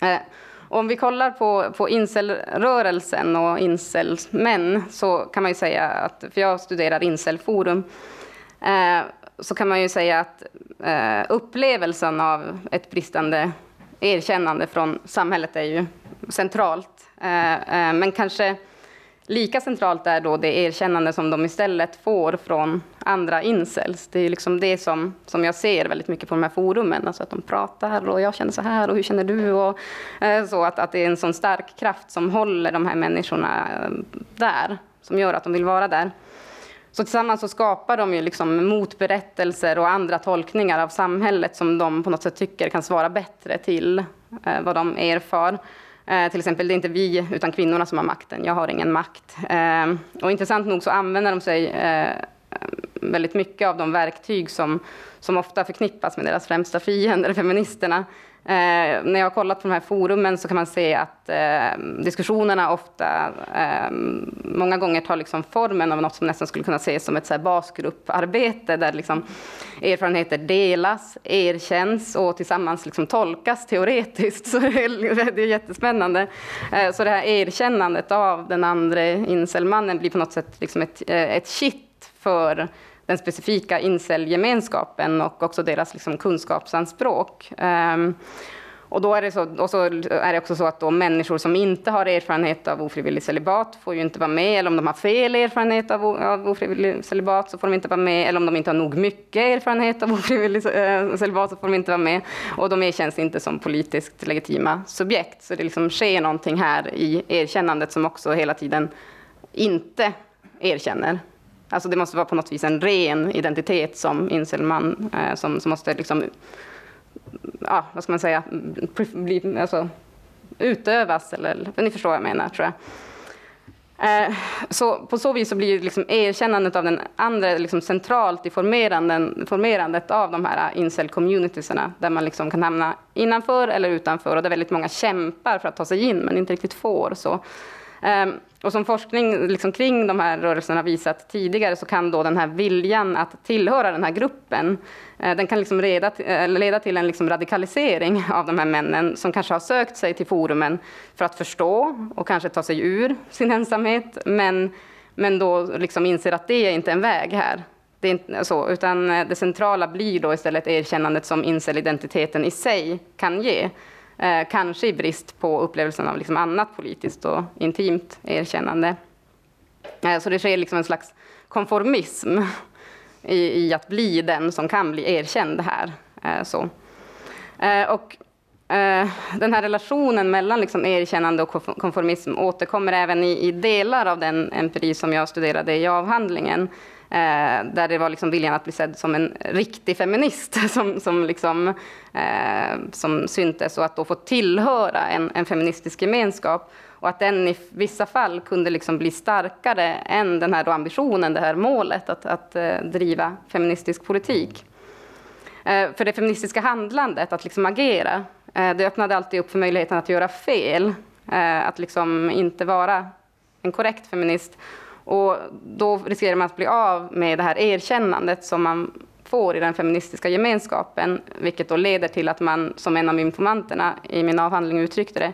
Eh, om vi kollar på, på incelrörelsen och incelmän så kan man ju säga att, för jag studerar incelforum, eh, så kan man ju säga att eh, upplevelsen av ett bristande erkännande från samhället är ju centralt. Eh, eh, men kanske lika centralt är då det erkännande som de istället får från andra incels. Det är liksom det som, som jag ser väldigt mycket på de här forumen, alltså att de pratar och jag känner så här och hur känner du? Och, eh, så att, att det är en sån stark kraft som håller de här människorna eh, där, som gör att de vill vara där. Så tillsammans så skapar de ju liksom motberättelser och andra tolkningar av samhället som de på något sätt tycker kan svara bättre till eh, vad de erfar. Eh, till exempel, det är inte vi utan kvinnorna som har makten. Jag har ingen makt. Eh, och intressant nog så använder de sig eh, väldigt mycket av de verktyg som, som ofta förknippas med deras främsta fiender, feministerna. Eh, när jag har kollat på de här forumen så kan man se att eh, diskussionerna ofta, eh, många gånger tar liksom formen av något som nästan skulle kunna ses som ett så här basgrupparbete där liksom erfarenheter delas, erkänns och tillsammans liksom tolkas teoretiskt. Så det är, det är jättespännande. Eh, så det här erkännandet av den andra incelmannen blir på något sätt liksom ett, eh, ett kitt för den specifika incel-gemenskapen och också deras liksom kunskapsanspråk. Um, och, då är det så, och så är det också så att då människor som inte har erfarenhet av ofrivillig celibat får ju inte vara med, eller om de har fel erfarenhet av, av ofrivillig celibat så får de inte vara med, eller om de inte har nog mycket erfarenhet av ofrivillig eh, celibat så får de inte vara med. Och de erkänns inte som politiskt legitima subjekt. Så det liksom sker någonting här i erkännandet som också hela tiden inte erkänner. Alltså det måste vara på något vis en ren identitet som incelman eh, som, som måste liksom, ja, vad ska man säga, bli, alltså, utövas. Eller, ni förstår vad jag menar, tror jag. Eh, så på så vis så blir liksom erkännandet av den andra liksom centralt i formerandet av de här incel-communitiesarna, där man liksom kan hamna innanför eller utanför, och där väldigt många kämpar för att ta sig in, men inte riktigt får. Så. Ehm, och som forskning liksom kring de här rörelserna visat tidigare så kan då den här viljan att tillhöra den här gruppen, eh, den kan liksom leda, till, eh, leda till en liksom radikalisering av de här männen som kanske har sökt sig till forumen för att förstå och kanske ta sig ur sin ensamhet, men, men då liksom inser att det är inte en väg här. Det är inte eh, så, utan det centrala blir då istället erkännandet som incel-identiteten i sig kan ge. Eh, kanske i brist på upplevelsen av liksom annat politiskt och intimt erkännande. Eh, så det sker liksom en slags konformism i, i, att bli den som kan bli erkänd här. Eh, så. Eh, och, eh, den här relationen mellan liksom erkännande och konformism återkommer även i, i delar av den empiri som jag studerade i avhandlingen. Eh, där det var liksom viljan att bli sedd som en riktig feminist som, som, liksom, eh, som syntes och att då få tillhöra en, en, feministisk gemenskap och att den i vissa fall kunde liksom bli starkare än den här ambitionen, det här målet att, att eh, driva feministisk politik. Eh, för det feministiska handlandet, att liksom agera, eh, det öppnade alltid upp för möjligheten att göra fel, eh, att liksom inte vara en korrekt feminist och då riskerar man att bli av med det här erkännandet som man får i den feministiska gemenskapen, vilket då leder till att man, som en av informanterna i min avhandling uttryckte det,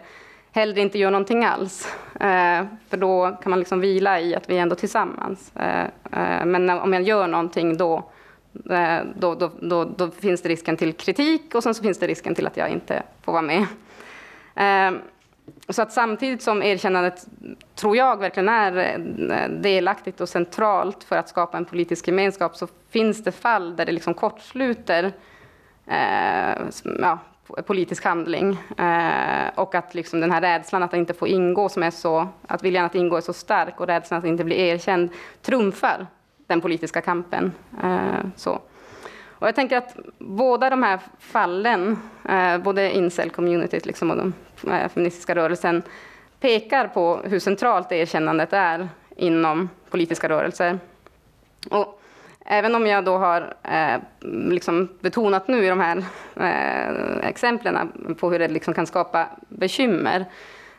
hellre inte gör någonting alls. Eh, för då kan man liksom vila i att vi är ändå tillsammans. Eh, eh, men om jag gör någonting då, eh, då, då, då, då, finns det risken till kritik och sen så finns det risken till att jag inte får vara med. Eh, så att samtidigt som erkännandet, tror jag, verkligen är eh, delaktigt och centralt för att skapa en politisk gemenskap så finns det fall där det liksom kortsluter eh, ja, politisk handling. Eh, och att liksom den här rädslan att inte få ingå, som är så, att viljan att ingå är så stark och rädslan att inte bli erkänd trumfar den politiska kampen. Eh, så. Och jag tänker att båda de här fallen, eh, både incel-communityt liksom och de Eh, feministiska rörelsen, pekar på hur centralt erkännandet är inom politiska rörelser. Och även om jag då har eh, liksom betonat nu i de här eh, exemplen på hur det liksom kan skapa bekymmer,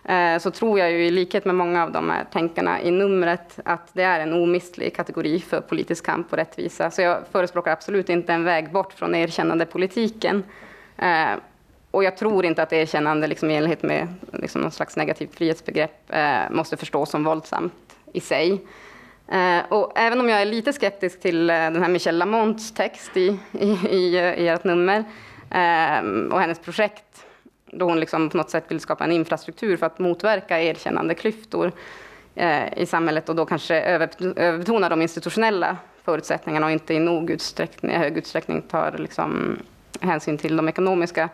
Eh, så tror jag ju i likhet med många av de här tänkarna i numret att det är en omistlig kategori för politisk kamp och rättvisa. Så jag förespråkar absolut inte en väg bort från erkännande politiken. Eh, och jag tror inte att erkännande liksom i enlighet med liksom någon slags negativt frihetsbegrepp eh, måste förstås som våldsamt i sig. Eh, och även om jag är lite skeptisk till eh, den här Michelle Lamonts text i, i, i, i ert nummer eh, och hennes projekt då hon liksom på något sätt vill skapa en infrastruktur för att motverka erkännande klyftor eh, i samhället och då kanske överbetona de institutionella förutsättningarna och inte i nog utsträckning, hög utsträckning tar liksom hänsyn till de ekonomiska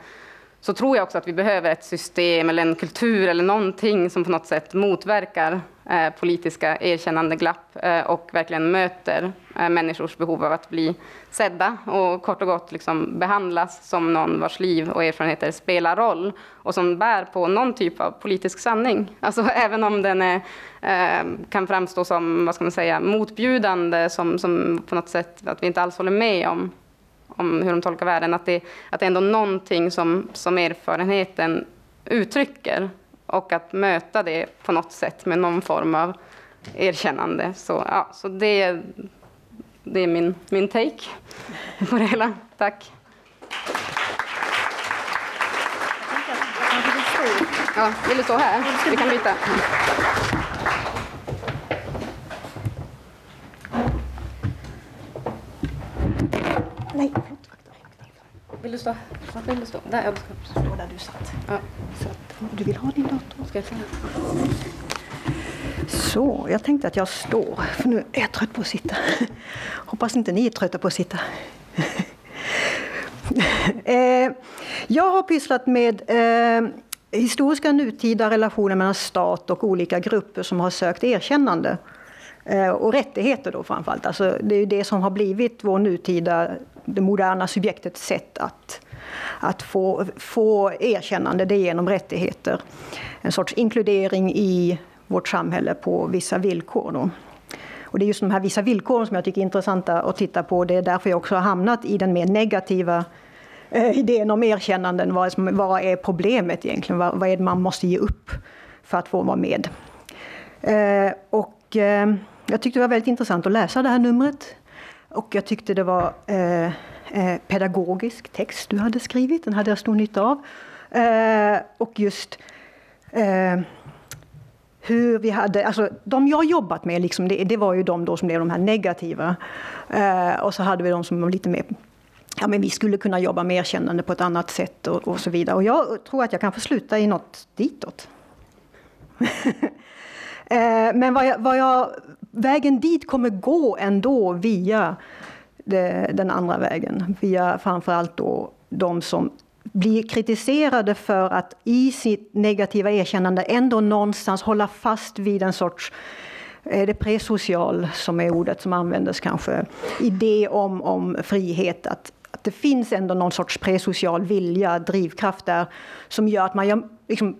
så tror jag också att vi behöver ett system eller en kultur eller någonting som på något sätt motverkar eh, politiska erkännandeglapp eh, och verkligen möter eh, människors behov av att bli sedda och kort och gott liksom behandlas som någon vars liv och erfarenheter spelar roll och som bär på någon typ av politisk sanning. Alltså även om den är, eh, kan framstå som vad ska man säga, motbjudande, som, som på något sätt att vi inte alls håller med om om hur de tolkar världen, att det, att det är ändå någonting som, som erfarenheten uttrycker och att möta det på något sätt med någon form av erkännande. Så, ja, så det, det är min, min take på det hela. Tack. Ja, vill du stå här? Vi kan byta. Vill du stå? Var vill du stå? Där, jag ska stå där du satt. Ja. Så att, du vill ha din dator? Ska jag säga? Så, jag tänkte att jag står, för nu är jag trött på att sitta. Hoppas inte ni är trötta på att sitta. Eh, jag har pysslat med eh, historiska nutida relationer mellan stat och olika grupper som har sökt erkännande. Eh, och rättigheter då framförallt. Alltså, det är ju det som har blivit vår nutida, det moderna subjektets sätt att, att få, få erkännande, det är genom rättigheter. En sorts inkludering i vårt samhälle på vissa villkor. Då. Och det är just de här vissa villkoren som jag tycker är intressanta att titta på. Det är därför jag också har hamnat i den mer negativa eh, idén om erkännanden. Vad, vad är problemet egentligen? Vad, vad är det man måste ge upp för att få vara med? Eh, och, eh, jag tyckte det var väldigt intressant att läsa det här numret. Och jag tyckte det var eh, eh, pedagogisk text du hade skrivit, den hade jag stor nytta av. Eh, och just eh, hur vi hade, alltså de jag jobbat med, liksom, det, det var ju de då som blev de här negativa. Eh, och så hade vi de som var lite mer Ja, men vi skulle kunna jobba med erkännande på ett annat sätt och, och så vidare. Och jag tror att jag kan få sluta i något ditåt. Eh, men vad jag, vad jag, vägen dit kommer gå ändå via det, den andra vägen. Via framförallt då de som blir kritiserade för att i sitt negativa erkännande ändå någonstans hålla fast vid en sorts är det presocial som är ordet som användes kanske, idé om, om frihet. Att, att det finns ändå någon sorts presocial vilja, drivkraft där som gör att man gör, liksom,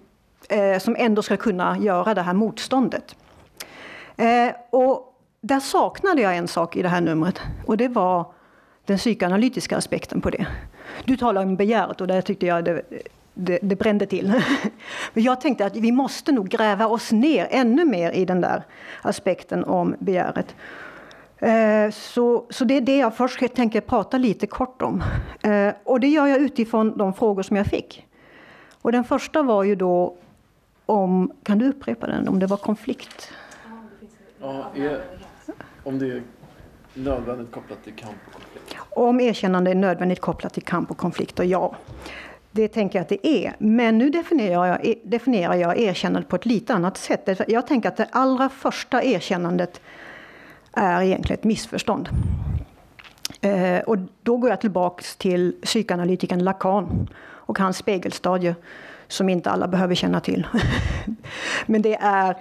eh, som ändå ska kunna göra det här motståndet. Eh, och där saknade jag en sak i det här numret och det var den psykoanalytiska aspekten på det. Du talar om begäret och där tyckte jag det, det, det brände till. Men jag tänkte att vi måste nog gräva oss ner ännu mer i den där aspekten om begäret. Eh, så, så det är det jag först tänker prata lite kort om. Eh, och det gör jag utifrån de frågor som jag fick. Och den första var ju då om, kan du upprepa den, om det var konflikt? Ja, är, om det är nödvändigt kopplat till kamp och konflikt? Om erkännande är nödvändigt kopplat till kamp och konflikter, ja. Det tänker jag att det är. Men nu definierar jag, definierar jag erkännandet på ett lite annat sätt. Jag tänker att det allra första erkännandet är egentligen ett missförstånd. Eh, och då går jag tillbaks till psykoanalytikern Lacan och hans spegelstadie som inte alla behöver känna till. Men det är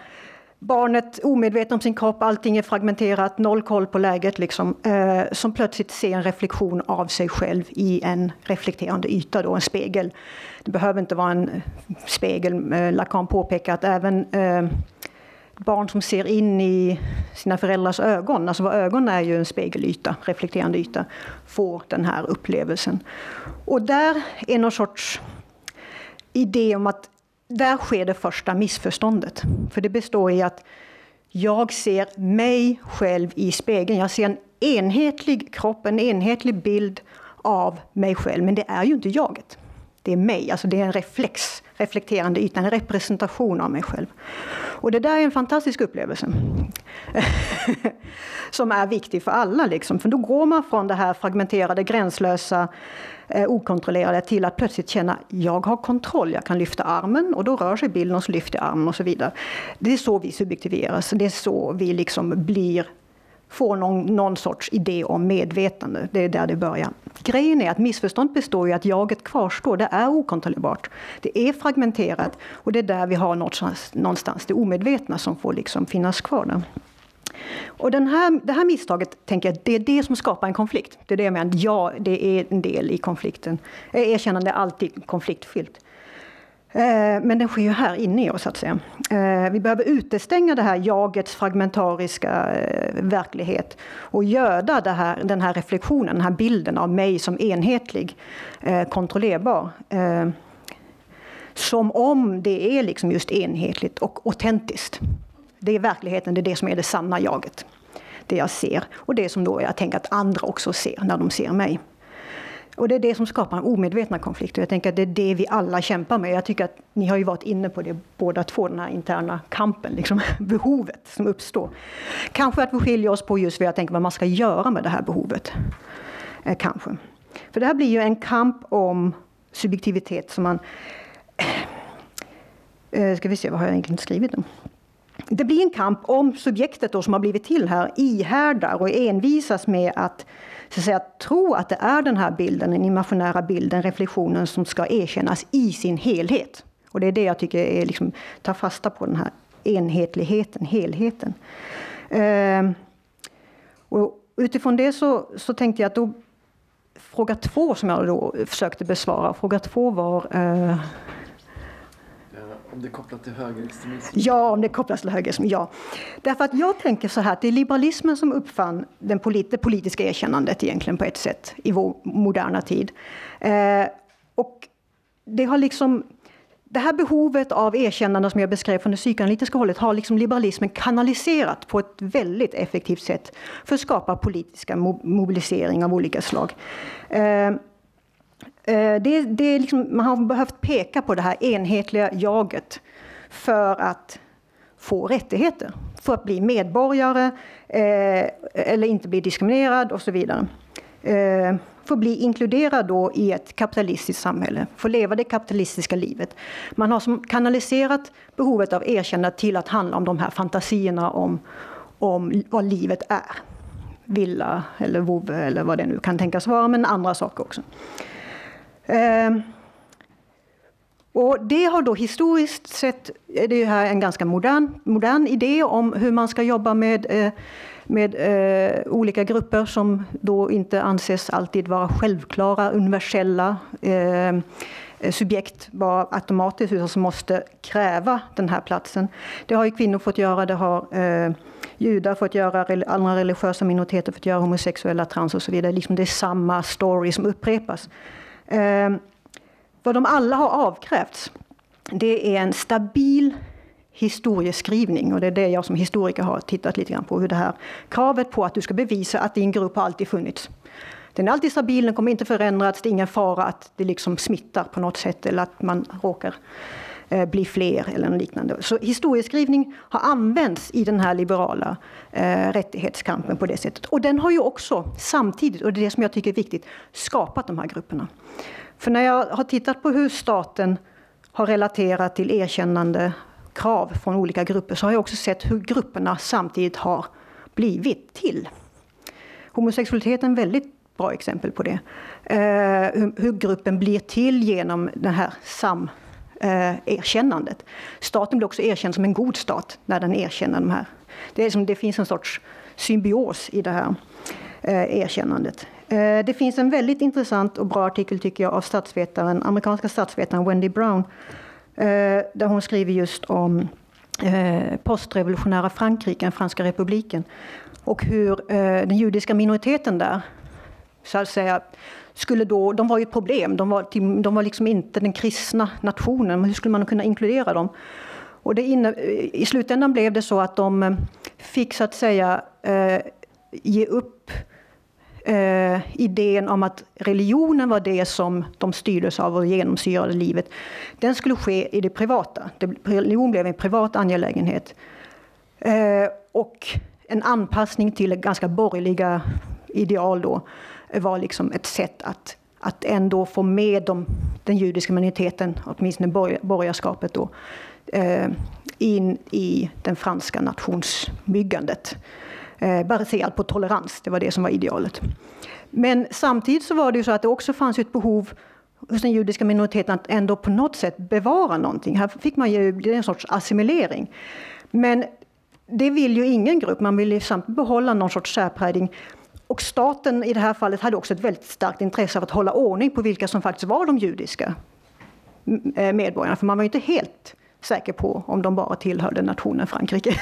barnet omedveten om sin kropp, allting är fragmenterat, noll koll på läget, liksom, eh, som plötsligt ser en reflektion av sig själv i en reflekterande yta, då, en spegel. Det behöver inte vara en spegel. Eh, Lacan påpekar att även eh, barn som ser in i sina föräldrars ögon, alltså ögon är ju en spegelyta, reflekterande yta, får den här upplevelsen. Och där är någon sorts idé om att där sker det första missförståndet. För det består i att jag ser mig själv i spegeln. Jag ser en enhetlig kropp, en enhetlig bild av mig själv. Men det är ju inte jaget. Det är mig, alltså det är en reflex, reflekterande yta, en representation av mig själv. Och det där är en fantastisk upplevelse. som är viktig för alla. Liksom. För då går man från det här fragmenterade, gränslösa, eh, okontrollerade till att plötsligt känna jag har kontroll, jag kan lyfta armen och då rör sig bilden och så lyfter jag armen och så vidare. Det är så vi subjektiveras, det är så vi liksom blir får någon, någon sorts idé om medvetande. Det är där det börjar. Grejen är att missförstånd består i att jaget kvarstår. Det är okontrollerbart. Det är fragmenterat och det är där vi har någonstans, någonstans det omedvetna som får liksom finnas kvar. Där. Och den här, det här misstaget, tänker jag, det är det som skapar en konflikt. Det är det jag menar, ja, det är en del i konflikten. Erkännande är alltid konfliktfyllt. Eh, men den sker ju här inne i oss, så att säga. Eh, vi behöver utestänga det här jagets fragmentariska eh, verklighet och göda det här, den här reflektionen, den här bilden av mig som enhetlig, kontrollerbar. Som om det är liksom just enhetligt och autentiskt. Det är verkligheten, det är det som är det sanna jaget. Det jag ser och det som då jag tänker att andra också ser när de ser mig. Och det är det som skapar omedvetna konflikter. Jag tänker att det är det vi alla kämpar med. Jag tycker att ni har ju varit inne på det båda två, den här interna kampen, liksom, behovet som uppstår. Kanske att vi skiljer oss på just vad jag tänker vad man ska göra med det här behovet. Eh, kanske. För det här blir ju en kamp om subjektivitet som man... Eh, ska vi se, vad har jag egentligen skrivit om? Det blir en kamp om subjektet då som har blivit till här ihärdar och envisas med att så att säga, tro att det är den här bilden, den imaginära bilden, reflektionen som ska erkännas i sin helhet. Och det är det jag tycker är liksom, tar fasta på den här enhetligheten, helheten. Eh, och utifrån det så, så tänkte jag att då, fråga två som jag då försökte besvara, fråga två var eh, om det är kopplat till högerextremism? Ja, om det kopplas till högerextremism, ja. Därför att jag tänker så här att det är liberalismen som uppfann den polit det politiska erkännandet egentligen på ett sätt i vår moderna tid. Eh, och det har liksom det här behovet av erkännande som jag beskrev från det psykoanalytiska hållet har liksom liberalismen kanaliserat på ett väldigt effektivt sätt för att skapa politiska mobilisering av olika slag. Eh, Eh, det, det, är liksom, man har behövt peka på det här enhetliga jaget för att få rättigheter. För att bli medborgare eh, eller inte bli diskriminerad och så vidare. Eh, för att bli inkluderad då i ett kapitalistiskt samhälle, få leva det kapitalistiska livet. Man har som kanaliserat behovet av erkännande till att handla om de här fantasierna om, om vad livet är. Villa eller vovve eller vad det nu kan tänkas vara, men andra saker också. Ehm, och det har då historiskt sett, eh, det här är en ganska modern, modern idé om hur man ska jobba med, eh, med eh, olika grupper som då inte anses alltid vara självklara, universella eh, subjekt bara automatiskt utan som måste kräva den här platsen. Det har ju kvinnor fått göra, det har eh, judar fått göra, andra religiösa minoriteter fått göra, homosexuella, trans och så vidare. Liksom det är samma story som upprepas. Eh, vad de alla har avkrävts, det är en stabil historieskrivning. Och det är det jag som historiker har tittat lite grann på. Hur det här kravet på att du ska bevisa att din grupp har alltid funnits. Den är alltid stabil, den kommer inte förändras, det är ingen fara att det liksom smittar på något sätt eller att man råkar Eh, bli fler eller något liknande. Så historieskrivning har använts i den här liberala eh, rättighetskampen på det sättet. Och den har ju också samtidigt, och det är det som jag tycker är viktigt, skapat de här grupperna. För när jag har tittat på hur staten har relaterat till erkännande krav från olika grupper så har jag också sett hur grupperna samtidigt har blivit till. Homosexualitet är ett väldigt bra exempel på det. Eh, hur, hur, gruppen blir till genom den här sam eh, erkännandet. Staten blir också erkänd som en god stat när den erkänner de här. Det, är som, det finns en sorts symbios i det här eh, erkännandet. Eh, det finns en väldigt intressant och bra artikel tycker jag av statsvetaren, amerikanska statsvetaren Wendy Brown eh, där hon skriver just om eh, postrevolutionära Frankrike, den franska republiken och hur eh, den judiska minoriteten där så att säga, skulle då, de var ju ett problem, de var, de var liksom inte den kristna nationen, hur skulle man kunna inkludera dem? Och det inne, I slutändan blev det så att de eh, fick så att säga eh, ge upp eh, idén om att religionen var det som de styrdes av och genomsyrade livet, den skulle ske i det privata. Religion blev en privat angelägenhet. Eh, och en anpassning till ganska borgerliga ideal då var liksom ett sätt att, att ändå få med de, den judiska minoriteten, åtminstone borgarskapet då, eh, in i den franska nationsbyggandet. Eh, baserat på tolerans, det var det som var idealet. Men samtidigt så var det ju så att det också fanns ett behov hos den judiska minoriteten att ändå på något sätt bevara någonting. Här fick man ju en sorts assimilering. Men det vill ju ingen grupp, man vill ju samtidigt behålla någon sorts särprägling. Och staten i det här fallet hade också ett väldigt starkt intresse av att hålla ordning på vilka som faktiskt var de judiska eh, medborgarna, för man var ju inte helt säker på om de bara tillhörde nationen Frankrike.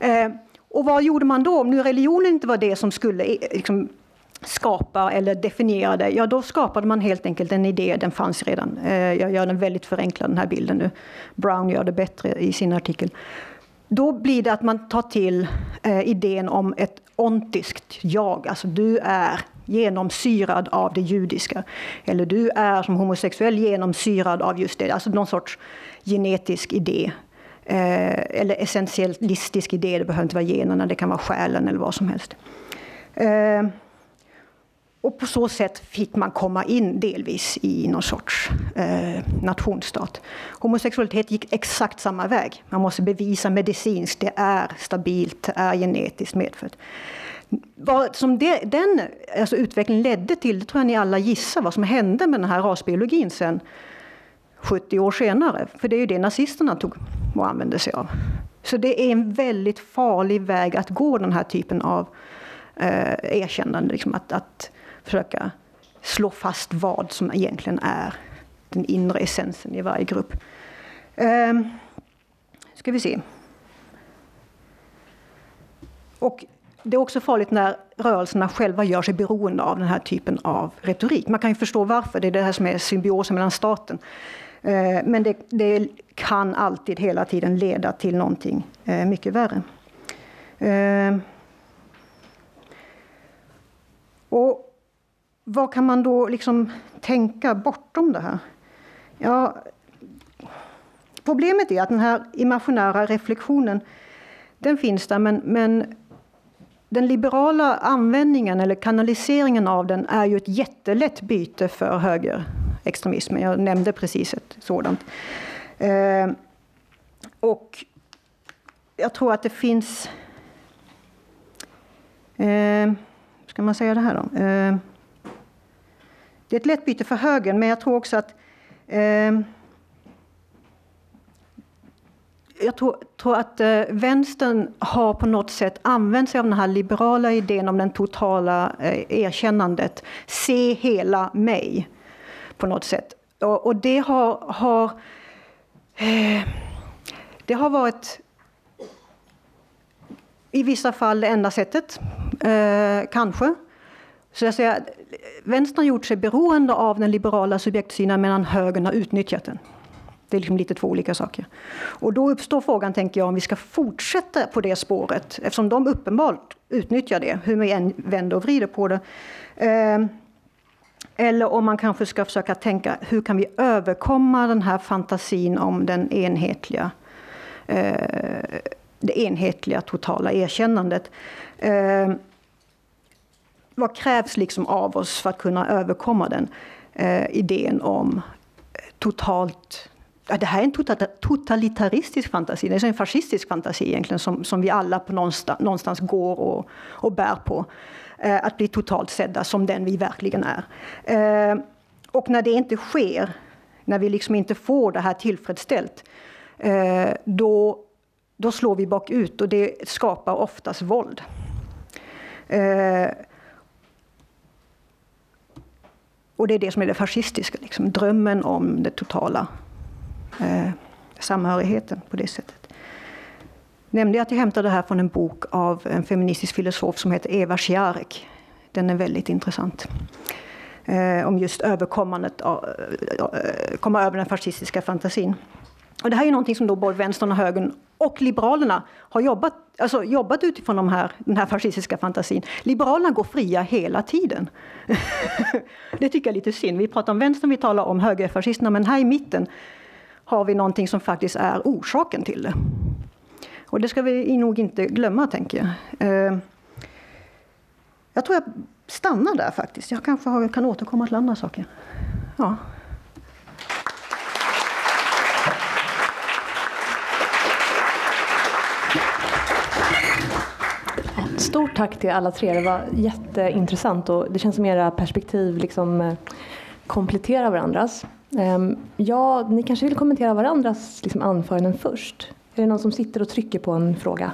Eh, och vad gjorde man då? Om nu religionen inte var det som skulle eh, liksom, skapa eller definiera det, ja då skapade man helt enkelt en idé, den fanns redan. Jag gör den väldigt förenklad den här bilden nu. Brown gör det bättre i sin artikel. Då blir det att man tar till eh, idén om ett ontiskt jag, alltså du är genomsyrad av det judiska. Eller du är som homosexuell genomsyrad av just det, alltså någon sorts genetisk idé. Eh, eller essentialistisk idé, det behöver inte vara generna, det kan vara själen eller vad som helst. Eh, och på så sätt fick man komma in delvis i någon sorts eh, nationsstat. Homosexualitet gick exakt samma väg. Man måste bevisa medicinskt, det är stabilt, det är genetiskt medfött. Vad som det, den alltså utvecklingen ledde till, det tror jag ni alla gissar vad som hände med den här rasbiologin sen 70 år senare. För det är ju det nazisterna tog och använde sig av. Så det är en väldigt farlig väg att gå, den här typen av eh, erkännande. Liksom att, att försöka slå fast vad som egentligen är den inre essensen i varje grupp. Eh, ska vi se. Och det är också farligt när rörelserna själva gör sig beroende av den här typen av retorik. Man kan ju förstå varför, det är det här som är symbiosen mellan staten. Eh, men det, det kan alltid hela tiden leda till någonting eh, mycket värre. Eh, och vad kan man då liksom tänka bortom det här? Ja, problemet är att den här imaginära reflektionen, den finns där, men, men den liberala användningen eller kanaliseringen av den är ju ett jättelätt byte för högerextremismen. Jag nämnde precis ett sådant. Eh, och jag tror att det finns... Eh, ska man säga det här då? Eh, det är ett lätt byte för högern, men jag tror också att eh, jag tror, tror att eh, vänstern har på något sätt använt sig av den här liberala idén om det totala eh, erkännandet. Se hela mig, på något sätt. Och, och det har, har eh, det har varit i vissa fall det enda sättet, eh, kanske. Så jag säger, vänstern har gjort sig beroende av den liberala subjektsynen medan högern har utnyttjat den. Det är liksom lite två olika saker. Och då uppstår frågan, tänker jag, om vi ska fortsätta på det spåret, eftersom de uppenbart utnyttjar det, hur vi än vänder och vrider på det. Ehm, eller om man kanske ska försöka tänka, hur kan vi överkomma den här fantasin om den enhetliga, eh, det enhetliga totala erkännandet? Ehm, vad krävs liksom av oss för att kunna överkomma den eh, idén om eh, totalt det här är en tota-, totalitaristisk fantasi, det är en fascistisk fantasi egentligen som, som vi alla på någonstans, någonstans går och, och bär på. Eh, att bli totalt sedda som den vi verkligen är. Eh, och när det inte sker, när vi liksom inte får det här tillfredsställt, eh, då, då slår vi bakut och det skapar oftast våld. Eh, och det är det som är det fascistiska, liksom, drömmen om den totala eh, samhörigheten på det sättet. Nämnde jag att jag hämtade det här från en bok av en feministisk filosof som heter Eva Sjarek. Den är väldigt intressant. Eh, om just överkommandet av, eh, komma över den fascistiska fantasin. Och det här är någonting som då både vänstern och högern och Liberalerna har jobbat, alltså jobbat utifrån de här, den här fascistiska fantasin. Liberalerna går fria hela tiden. det tycker jag är lite synd. Vi pratar om vänstern, vi talar om högerfascisterna, men här i mitten har vi någonting som faktiskt är orsaken till det. Och det ska vi nog inte glömma, tänker jag. Eh, jag tror jag stannar där faktiskt. Jag kanske kan återkomma till andra saker. Ja. Stort tack till alla tre. Det var jätteintressant och det känns som era perspektiv liksom eh, kompletterar varandras. Ehm, ja, ni kanske vill kommentera varandras liksom anföranden först? Är det någon som sitter och trycker på en fråga?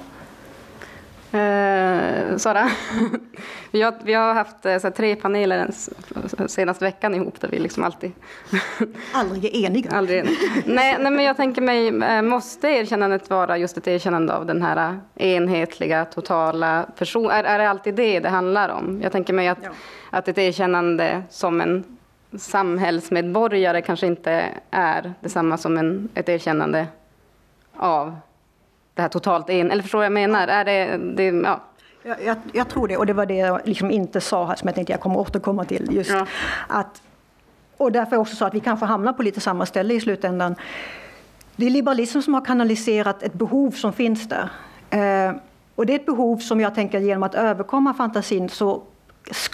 Eh, Sara? vi, har, vi har haft eh, tre paneler den senaste veckan ihop där vi liksom alltid... Aldrig är eniga. Aldrig. Nej, nej, men jag tänker mig, eh, måste erkännandet vara just ett erkännande av den här enhetliga, totala person? Är, är det alltid det det handlar om? Jag tänker mig att, ja. att ett erkännande som en samhällsmedborgare kanske inte är detsamma som en, ett erkännande av det här totalt en, eller förstår vad jag menar? Är det, det ja. Jag, jag, tror det, och det var det jag liksom inte sa här som jag tänkte jag kommer återkomma till. Just ja. att, och därför också så att vi kanske hamnar på lite samma ställe i slutändan. Det är liberalism som har kanaliserat ett behov som finns där. Eh, och det är ett behov som jag tänker genom att överkomma fantasin så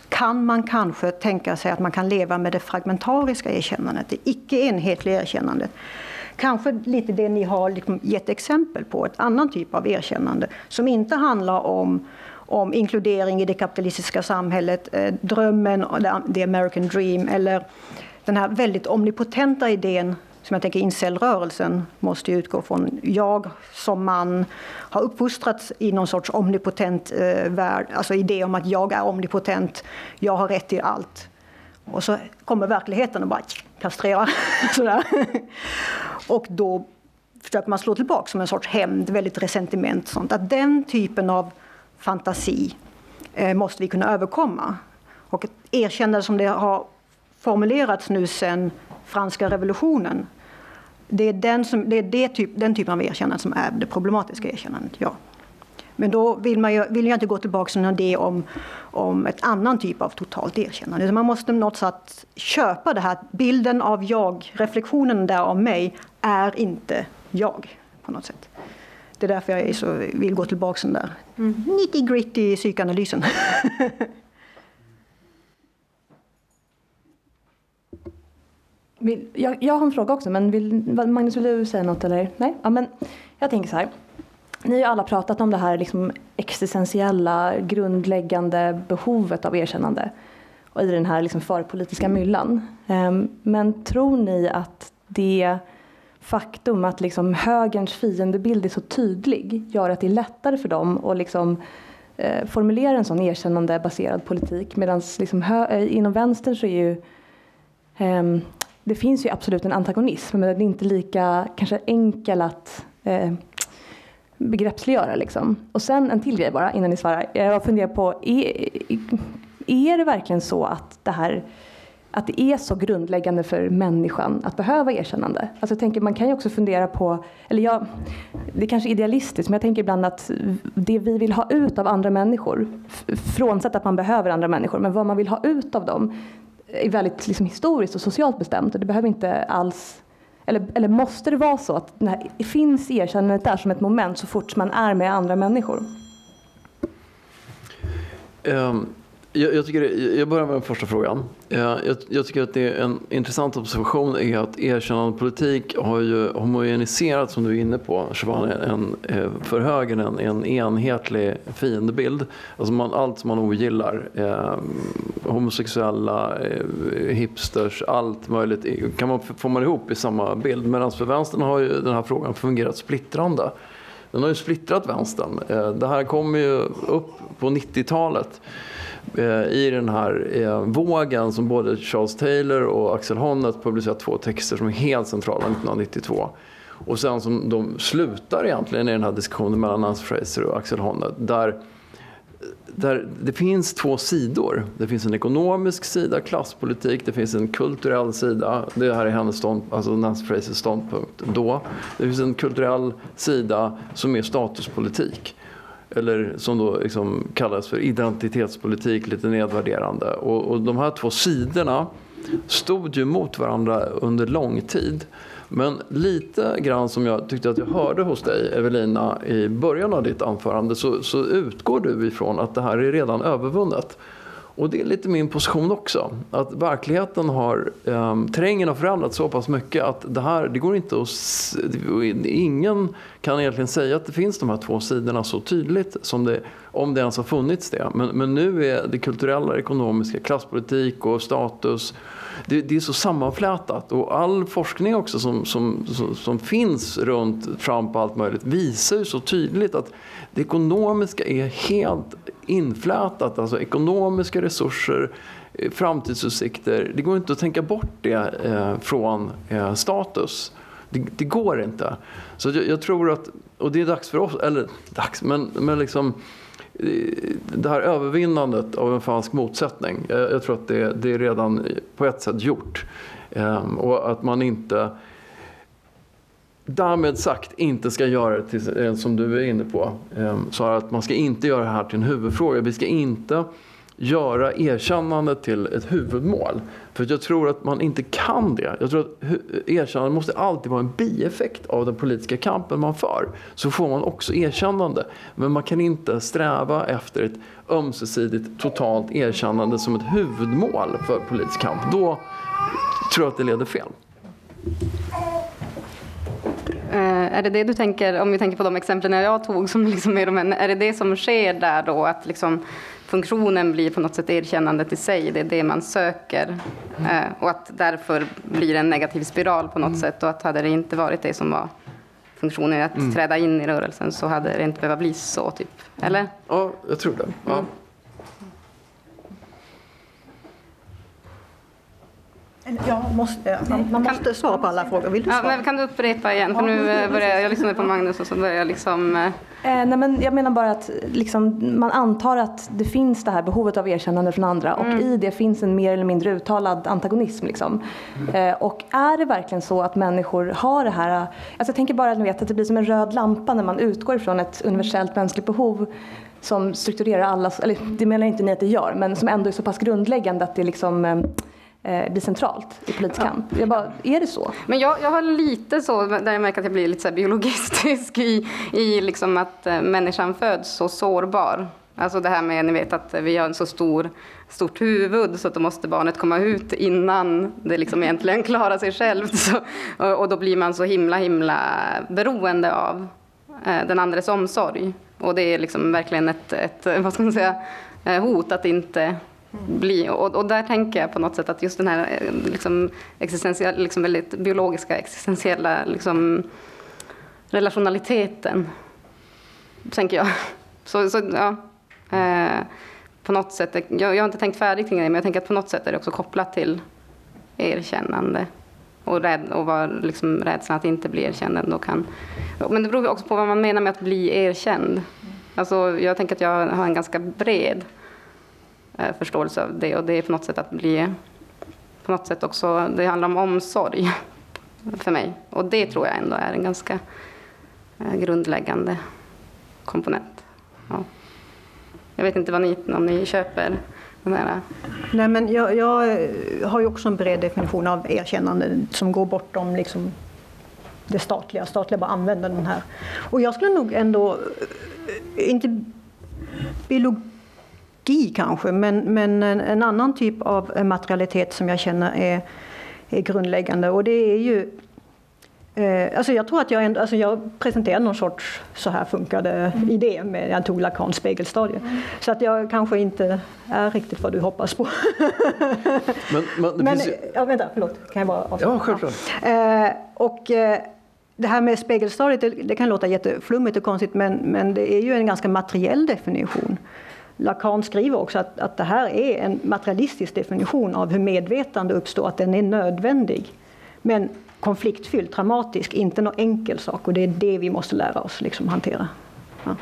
kan man kanske tänka sig att man kan leva med det fragmentariska erkännandet, det icke enhetliga erkännandet. Kanske lite det ni har liksom gett exempel på, ett annan typ av erkännande som inte handlar om om inkludering i det kapitalistiska samhället, eh, drömmen, the American dream eller den här väldigt omnipotenta idén som jag tänker incel-rörelsen måste utgå från. Jag som man har uppfostrats i någon sorts omnipotent eh, värld, alltså idé om att jag är omnipotent, jag har rätt till allt. Och så kommer verkligheten och bara kastrerar. Sådär. Och då försöker man slå tillbaka som en sorts hämnd, väldigt resentiment. Sånt. Att den typen av fantasi eh, måste vi kunna överkomma. Och ett erkännande som det har formulerats nu sedan franska revolutionen. Det är den, som, det är det typ, den typen av erkännande som är det problematiska erkännandet. Ja. Men då vill, man ju, vill jag inte gå tillbaka till en idé om, om ett annan typ av totalt erkännande. Man måste något sätt köpa det här, bilden av jag, reflektionen där av mig, är inte jag på något sätt. Det är därför jag så, vill gå tillbaka till den där mm. nitty gritty psykanalysen. jag, jag har en fråga också, men vill, Magnus vill du säga något eller? Nej? Ja, men jag tänker så här. Ni har alla pratat om det här liksom existentiella, grundläggande behovet av erkännande och i den här liksom förpolitiska myllan. Ehm, men tror ni att det faktum att liksom högerns fiendebild är så tydlig gör att det är lättare för dem att liksom, eh, formulera en sån erkännandebaserad politik medan liksom eh, inom vänstern så är ju ehm, det finns ju absolut en antagonism men den är inte lika kanske enkel att eh, begreppsliggöra. Liksom. Och sen en till grej bara innan ni svarar. Jag funderar på, är, är det verkligen så att det här att det är så grundläggande för människan att behöva erkännande. Alltså jag tänker, man kan ju också fundera på, eller jag, det är kanske är idealistiskt, men jag tänker ibland att det vi vill ha ut av andra människor, frånsett att man behöver andra människor, men vad man vill ha ut av dem är väldigt liksom, historiskt och socialt bestämt. Och det behöver inte alls eller, eller måste det vara så att när, finns erkännandet där som ett moment så fort man är med andra människor? Um, jag, jag, tycker, jag börjar med den första frågan. Eh, jag, jag, tycker att det är en intressant observation är att erkännandepolitik har ju homogeniserat, som du är inne på, Shabani, en, eh, för högern en, en enhetlig fiendebild. Alltså man, allt som man ogillar, eh, homosexuella, eh, hipsters, allt möjligt eh, kan man, får man ihop i samma bild. Medan för vänstern har ju den här frågan fungerat splittrande. Den har ju splittrat vänstern. Eh, det här kommer ju upp på 90-talet Eh, i den här eh, vågen som både Charles Taylor och Axel Honneth publicerat två texter som är helt centrala 1992. Och sen som de slutar egentligen i den här diskussionen mellan Nancy Fraser och Axel Honneth där där det finns två sidor. Det finns en ekonomisk sida, klasspolitik, det finns en kulturell sida. Det här är hennes stånd, alltså Nancy Frasers ståndpunkt då. Det finns en kulturell sida som är statuspolitik. Eller som då liksom kallas för identitetspolitik, lite nedvärderande. Och, och de här två sidorna stod ju mot varandra under lång tid. Men lite grann som jag tyckte att jag hörde hos dig Evelina i början av ditt anförande så, så utgår du ifrån att det här är redan övervunnet. Och det är lite min position också. Att verkligheten har, um, terrängen har förändrats så pass mycket att det här, det går inte att... Ingen kan egentligen säga att det finns de här två sidorna så tydligt som det, om det ens har funnits det. Men, men nu är det kulturella, ekonomiska, klasspolitik och status det, det, är så sammanflätat och all forskning också som, som, som, som, finns runt Trump och allt möjligt visar ju så tydligt att det ekonomiska är helt inflätat. Alltså ekonomiska resurser, eh, framtidsutsikter. Det går inte att tänka bort det eh, från eh, status. Det, det, går inte. Så jag, jag, tror att, och det är dags för oss, eller dags, men, men liksom det här övervinnandet av en falsk motsättning, jag, tror att det, det, är redan på ett sätt gjort. Ehm, och att man inte därmed sagt inte ska göra det till, eh, som du är inne på. Ehm, så att man ska inte göra det här till en huvudfråga. Vi ska inte göra erkännandet till ett huvudmål. För jag tror att man inte kan det. Jag tror att erkännande måste alltid vara en bieffekt av den politiska kampen man för. Så får man också erkännande. Men man kan inte sträva efter ett ömsesidigt totalt erkännande som ett huvudmål för politisk kamp. Då tror jag att det leder fel. Uh, är det det du tänker, om vi tänker på de exemplen jag tog, som liksom är, de, är det det som sker där då, att liksom funktionen blir på något sätt erkännandet i sig, det är det man söker. Eh, och att därför blir det en negativ spiral på något mm. sätt och att hade det inte varit det som var funktionen att mm. träda in i rörelsen så hade det inte behövt bli så, typ. Eller? Ja, jag tror det. Ja. Mm. Ja, måste, man, man måste kan, svara på alla frågor. Vill du svara? Ja, men kan du upprepa igen? För nu eh, börjar jag lyssnade på Magnus och så börjar jag liksom... Eh, eh... nej, men jag menar bara att liksom, man antar att det finns det här behovet av erkännande från andra och mm. i det finns en mer eller mindre uttalad antagonism. Liksom. Eh, och är det verkligen så att människor har det här... Alltså jag tänker bara att, vet, att det blir som en röd lampa när man utgår ifrån ett universellt mänskligt behov som strukturerar alla, eller det menar inte ni att det gör, men som ändå är så pass grundläggande att det liksom eh, blir centralt i politisk kamp. Jag bara, är det så? Men jag, jag har lite så, där jag märker att jag blir lite så biologistisk i, i liksom att eh, människan föds så sårbar. Alltså det här med, ni vet att vi har en så stor, stort huvud så att då måste barnet komma ut innan det liksom egentligen klarar sig självt. Så, och, och, då blir man så himla, himla beroende av eh, den andres omsorg. Och det är liksom verkligen ett, ett vad ska man säga, eh, hot att inte bli. Och, och, där tänker jag på något sätt att just den här eh, liksom, existentiella, liksom väldigt biologiska existentiella liksom, relationaliteten, tänker jag. Så, så ja, eh, på något sätt, jag, jag, har inte tänkt färdigt kring det, men jag tänker att på något sätt är det också kopplat till erkännande och, rädd, och var liksom rädslan att inte bli erkänd. ändå kan, men det beror också på vad man menar med att bli erkänd. Alltså, jag tänker att jag har en ganska bred Eh, Eh, förståelse av det och det är på något sätt att bli på något sätt också, det handlar om omsorg för mig och det tror jag ändå är en ganska eh, grundläggande komponent. Ja. Jag vet inte vad ni, om ni köper den här... Eh, Nej, men jag, jag har ju också en bred definition av erkännande som går bortom liksom det statliga. Statliga bara använder den här. Och jag skulle nog ändå, inte biologi magi kanske, men, men en, en, annan typ av materialitet som jag känner är, är grundläggande. Och det är ju eh, Alltså jag tror att jag, ändå, alltså jag presenterade någon sorts så här funkade mm. idé med jag tog Lacans spegelstadie. Mm. Så att jag kanske inte är riktigt vad du hoppas på. men, men, men ju... ja, vänta, förlåt. Kan jag bara avsluta? Ja, självklart. Eh, och, eh, det här med spegelstadiet, det, det, kan låta jätteflummigt och konstigt men, men det är ju en ganska materiell definition. Lacan skriver också att, att det här är en materialistisk definition av hur medvetande uppstår, att den är nödvändig. Men konfliktfylld, traumatisk, inte någon enkel sak och det är det vi måste lära oss liksom, hantera. Ja.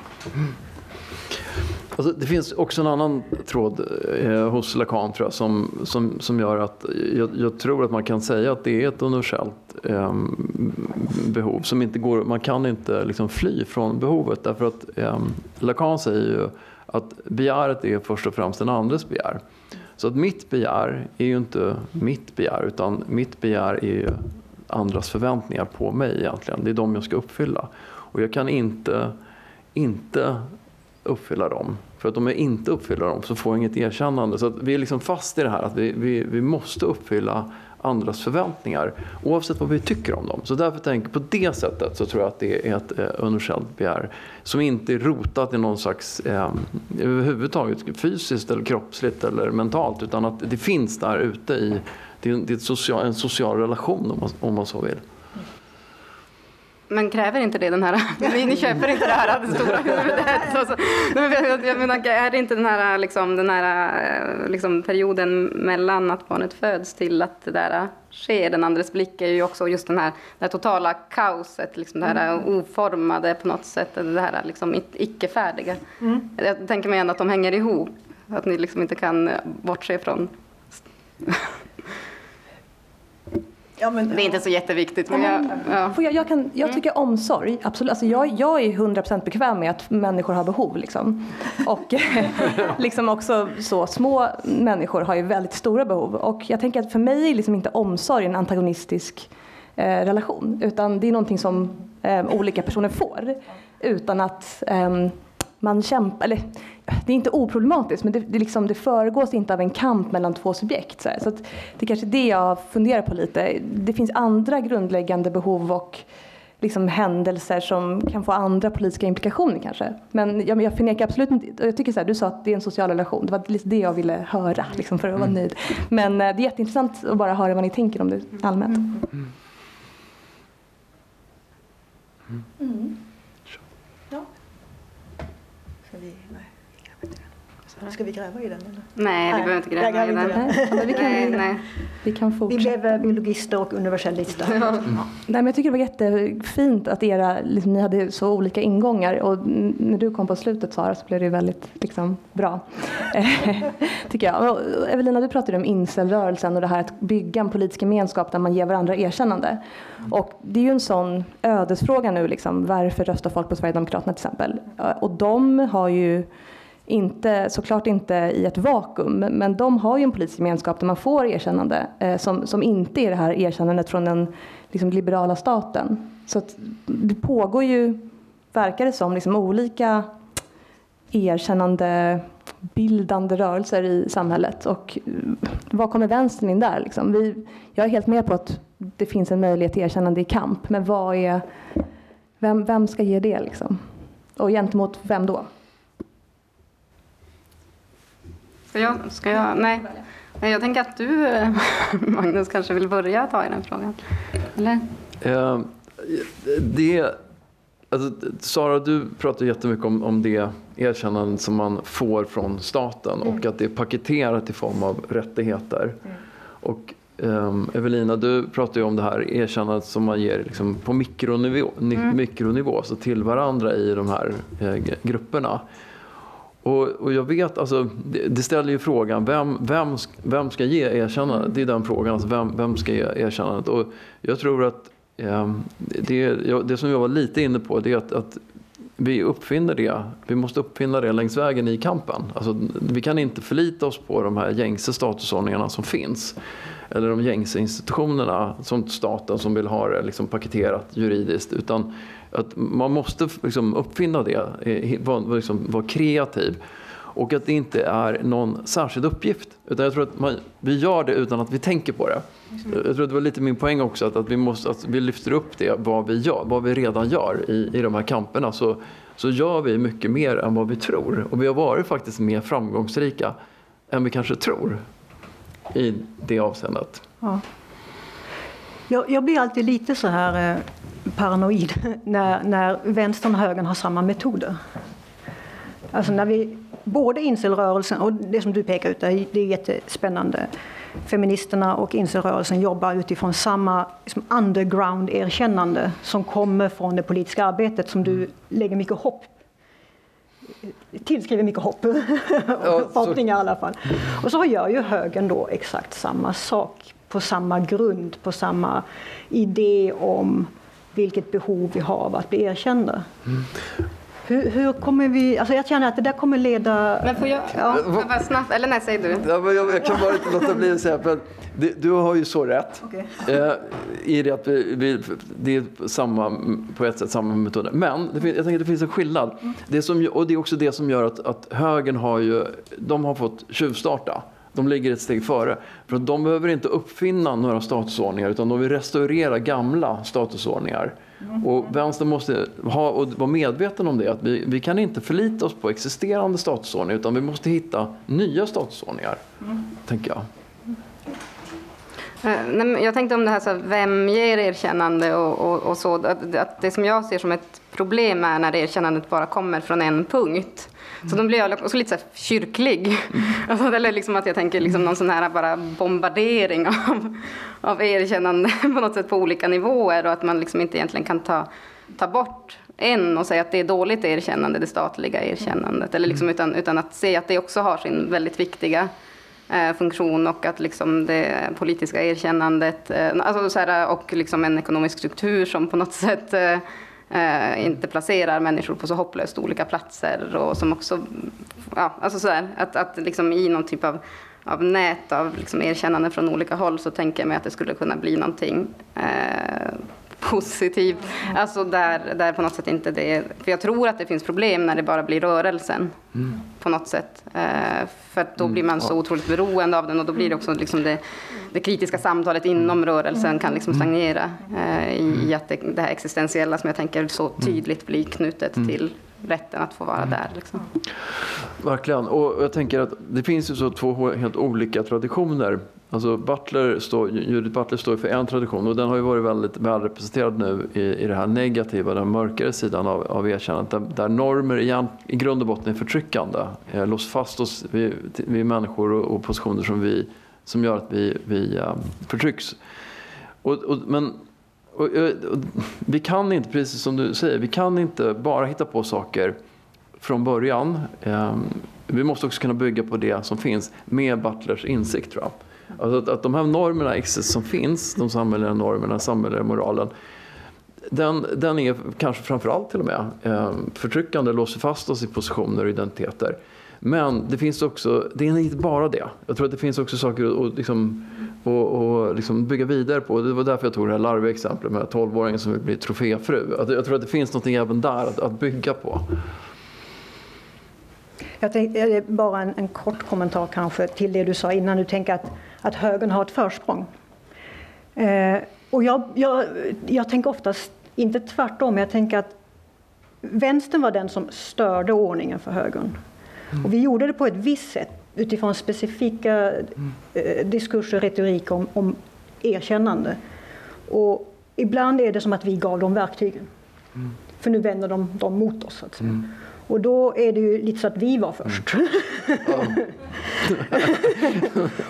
Alltså, det finns också en annan tråd eh, hos Lacan tror jag, som, som, som gör att jag, jag, tror att man kan säga att det är ett universellt eh, behov. Som inte går, man kan inte liksom fly från behovet därför att eh, Lacan säger ju att begäret är först och främst den andres begär. Så att mitt begär är ju inte mitt begär utan mitt begär är ju andras förväntningar på mig egentligen. Det är de jag ska uppfylla. Och jag kan inte, inte uppfylla dem. För att om jag inte uppfyller dem så får jag inget erkännande. Så att vi är liksom fast i det här att vi, vi, vi måste uppfylla andras förväntningar oavsett vad vi tycker om dem. Så därför tänker på det sättet så tror jag att det är ett eh, universellt begär som inte är rotat i någon slags eh, överhuvudtaget fysiskt eller kroppsligt eller mentalt utan att det finns där ute i det är, det är social, en social relation om man, om man så vill. Men kräver inte det den här, ni köper inte det här det stora huvudet? Så, så. Jag menar, är det inte den här, liksom, den här liksom, perioden mellan att barnet föds till att det där sker, den andres blick är ju också just den här, det här totala kaoset, liksom det här mm. oformade på något sätt, det här liksom icke-färdiga. Mm. Jag tänker mig ändå att de hänger ihop, att ni liksom inte kan bortse från Ja, men, det är inte så jätteviktigt. Men jag, ja. jag, jag, kan, jag mm. tycker omsorg, absolut. Alltså jag, jag är 100% bekväm med att människor har behov. Liksom. Och liksom också så, små människor har ju väldigt stora behov. Och jag tänker att för mig är liksom inte omsorg en antagonistisk eh, relation. Utan det är någonting som eh, olika personer får. Utan att eh, man kämpar, eller det är inte oproblematiskt men det, det, liksom, det föregås inte av en kamp mellan två subjekt. Så, så det är kanske det jag funderar på lite. Det finns andra grundläggande behov och liksom händelser som kan få andra politiska implikationer kanske. Men jag, jag förnekar absolut inte, jag tycker så här, du sa att det är en social relation, det var lite det jag ville höra liksom, för att vara mm. nöjd. Men eh, det är jätteintressant att bara höra vad ni tänker om det allmänt. Mm. Mm. Ska vi gräva i den? Eller? Nej, vi behöver inte gräva i den. Nej, vi, kan, nej, nej. vi kan fortsätta. Vi blev biologister och universallister. Ja. Mm. Nej, men jag tycker det var jättefint att era, liksom, ni hade så olika ingångar och när du kom på slutet Sara så blev det väldigt liksom, bra. tycker jag. Och Evelina, du pratade om incelrörelsen och det här att bygga en politisk gemenskap där man ger varandra erkännande. Och det är ju en sån ödesfråga nu, liksom, varför röstar folk på Sverigedemokraterna till exempel? Och de har ju inte, såklart inte i ett vakuum, men de har ju en politisk gemenskap där man får erkännande eh, som, som inte är det här erkännandet från den liksom, liberala staten. Så det pågår ju, verkar det som, liksom, olika erkännande bildande rörelser i samhället. Och eh, vad kommer vänstern in där? Liksom? Vi, jag är helt med på att det finns en möjlighet till erkännande i kamp, men vad är, vem, vem ska ge det? Liksom? Och gentemot vem då? Ska jag? Ska jag? Nej. Nej, jag tänker att du, Magnus, kanske vill börja ta i den frågan. Eller? Eh, det, alltså, Sara, du pratar jättemycket om, om det erkännande som man får från staten mm. och att det är paketerat i form av rättigheter. Mm. Och um, Evelina, du pratar ju om det här erkännandet som man ger liksom, på mikronivå, mm. mikronivå, så till varandra i de här eh, grupperna. Och, och, jag vet, alltså, det, det ställer ju frågan, vem, vem, vem ska ge erkännandet? Det är den frågan, alltså, vem, vem ska ge erkännandet? Och jag tror att eh, det, det som jag var lite inne på, det är att, att vi uppfinner det. Vi måste uppfinna det längs vägen i kampen. Alltså, vi kan inte förlita oss på de här gängse statusordningarna som finns. Eller de gängse institutionerna som staten som vill ha det liksom paketerat juridiskt. Utan att man måste liksom uppfinna det, eh, vara liksom, var kreativ. Och att det inte är någon särskild uppgift. Utan jag tror att man, vi gör det utan att vi tänker på det. Jag tror att det var lite min poäng också, att, att, vi, måste, att vi lyfter upp det, vad vi gör, vad vi redan gör i, i de här kamperna. Så, så gör vi mycket mer än vad vi tror. Och vi har varit faktiskt mer framgångsrika än vi kanske tror i det avseendet. Ja. Jag, jag blir alltid lite så här eh, paranoid när, när vänstern och högern har samma metoder. Alltså när vi, både incelrörelsen och det som du pekar ut, det är jättespännande. Feministerna och incelrörelsen jobbar utifrån samma liksom underground-erkännande som kommer från det politiska arbetet som du lägger mycket hopp tillskriver mycket hopp. så- Förhoppningar i alla fall. Och så gör ju högern då exakt samma sak på samma grund, på samma idé om vilket behov vi har av att bli erkända. Hur, hur kommer vi, alltså jag känner att det där kommer leda... Men får jag, Ja. bara snabbt, eller nej, säg du. Ja, men jag, jag kan bara inte låta bli att säga, för det, du har ju så rätt. Okej. Eh, I det att vi, vi, det är samma, på ett sätt samma metoder. Men det finns, jag tänker att det finns en skillnad. Det som, och det är också det som gör att, att högern har ju, de har fått tjuvstarta. De ligger ett steg före. För att de behöver inte uppfinna några statusordningar utan de vill restaurera gamla statusordningar. Och vänstern måste ha, och vara medveten om det, att vi, vi kan inte förlita oss på existerande statusordningar utan vi måste hitta nya statusordningar, tänker jag. Eh, jag tänkte om det här, så här vem ger erkännande och, och, och så. Att, att det som jag ser som ett problem är när erkännandet bara kommer från en punkt. Så då blir jag också lite så kyrklig. Alltså, eller liksom att jag tänker liksom någon sån här bara bombardering av, av erkännande på något sätt på olika nivåer och att man liksom inte egentligen kan ta, ta bort en och säga att det är dåligt erkännande, det statliga erkännandet. Eller liksom utan, utan att se att det också har sin väldigt viktiga eh, funktion och att liksom det politiska erkännandet eh, alltså så här, och liksom en ekonomisk struktur som på något sätt eh, inte placerar människor på så hopplöst olika platser och som också, ja, alltså sådär, att, att liksom i någon typ av, av nät av liksom erkännande från olika håll så tänker jag mig att det skulle kunna bli någonting. Eh, positivt. Alltså där, där på något sätt inte det är, för jag tror att det finns problem när det bara blir rörelsen på något sätt. Eh, för då blir man så otroligt beroende av den och då blir det också liksom det, det kritiska samtalet inom rörelsen kan liksom stagnera eh, i, i att det, det här existentiella som jag tänker så tydligt blir knutet till rätten att få vara där. Liksom. Verkligen. Och jag tänker att det finns ju så två helt olika traditioner. Alltså Butler står, Judith Butler står för en tradition och den har ju varit väldigt välrepresenterad nu i, i det här negativa, den mörkare sidan av, av erkännandet. Där, där normer igen, i grund och botten är förtryckande. Eh, låst fast oss vid, vid människor och, och positioner som, vi, som gör att vi, vi eh, förtrycks. Och, och, men och, eh, och, vi kan inte, precis som du säger, vi kan inte bara hitta på saker från början. Eh, vi måste också kunna bygga på det som finns med Butlers insikt tror jag. Alltså att, att de här normerna som finns, de samhälleliga normerna, samhälleliga moralen, den, den är kanske framförallt till och med eh, förtryckande, låser fast oss i positioner och identiteter. Men det finns också, det är inte bara det. Jag tror att det finns också saker att liksom, och, och liksom bygga vidare på. Det var därför jag tog det här larviga exemplet med 12-åringen som vill bli troféfru. Att jag tror att det finns något även där att, att bygga på. Jag tänkte, eh, bara en, en kort kommentar kanske till det du sa innan. Du tänker att, att högern har ett försprång. Eh, och jag, jag, jag tänker oftast, inte tvärtom, jag tänker att vänstern var den som störde ordningen för högern. Och vi gjorde det på ett visst sätt utifrån specifika eh, diskurser, retorik om, om erkännande. Och ibland är det som att vi gav dem verktygen. För nu vänder de dem mot oss. Så att säga. Och då är det ju lite så att vi var först.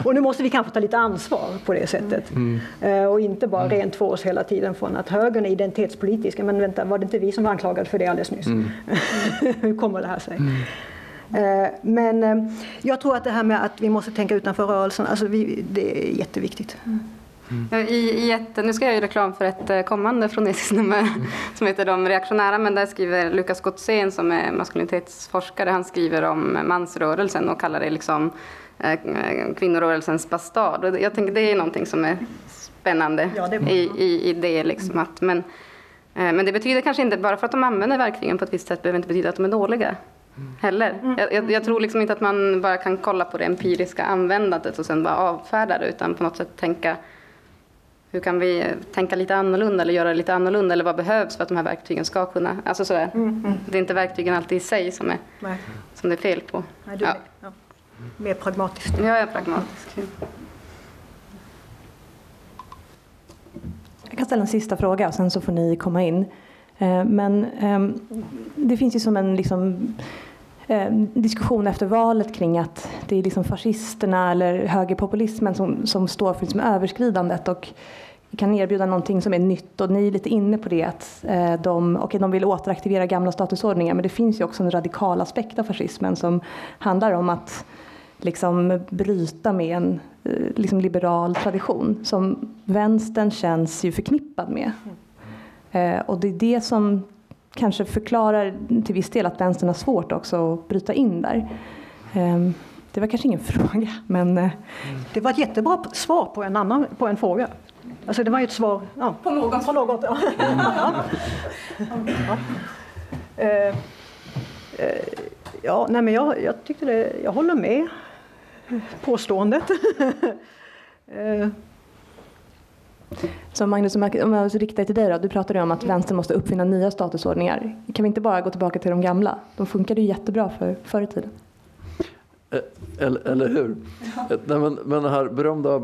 och nu måste vi kanske ta lite ansvar på det sättet. Eh, och inte bara rent två oss hela tiden från att högern är identitetspolitiska. Men vänta, var det inte vi som var anklagade för det alldeles nyss? Hur kommer det här sig? Eh, Men eh, jag tror att det här med att vi måste tänka utanför rörelsen, alltså vi, det är jätteviktigt. I, i ett, nu ska jag göra reklam för ett eh, kommande fronesiskt nummer som heter De reaktionära, men där skriver Lukas Gotzén som är maskulinitetsforskare, han skriver om mansrörelsen och kallar det liksom eh, kvinnorörelsens bastard. Och jag tänker det är någonting som är spännande Ja, det är i, i, i det. Liksom att, men, eh, men det betyder kanske inte, bara för att de använder verktygen på ett visst sätt, behöver inte betyda att de är dåliga. Heller. Jag, jag, jag tror liksom inte att man bara kan kolla på det empiriska användandet och sen bara avfärda det, utan på något sätt tänka hur kan vi tänka lite annorlunda eller göra lite annorlunda eller vad behövs för att de här verktygen ska kunna, alltså sådär. Det är inte verktygen alltid i sig som, är, Nej, som det är fel på. nej, du, Ja. ja. Mer pragmatiskt. Jag är pragmatisk. Jag kan ställa en sista fråga och sen så får ni komma in. Eh, Men ehm, det finns ju som en liksom, eh, diskussion efter valet kring att det är liksom fascisterna eller högerpopulismen som, som står för liksom överskridandet. Och kan erbjuda någonting som är nytt och ni är lite inne på det att eh, de, okay, de vill återaktivera gamla statusordningar men det finns ju också en radikal aspekt av fascismen som handlar om att liksom bryta med en eh, liksom liberal tradition som vänstern känns ju förknippad med. Eh, och det är det som kanske förklarar till viss del att vänstern har svårt också att bryta in där. Eh, det var kanske ingen fråga, men... Eh, Det var ett jättebra svar på en, annan, på en fråga. Alltså det var ju ett svar ja, på något. På något ja. ja. ja. Eh, eh, ja, nej men jag, jag tyckte det, jag håller med påståendet. eh, Så Magnus, om jag riktar till dig då. Du pratade om att vänstern måste uppfinna nya statusordningar. Kan vi inte bara gå tillbaka till de gamla? De funkade ju jättebra för förr i tiden. Eh, Eller, eller hur? Eh, Nej, men, men det här berömda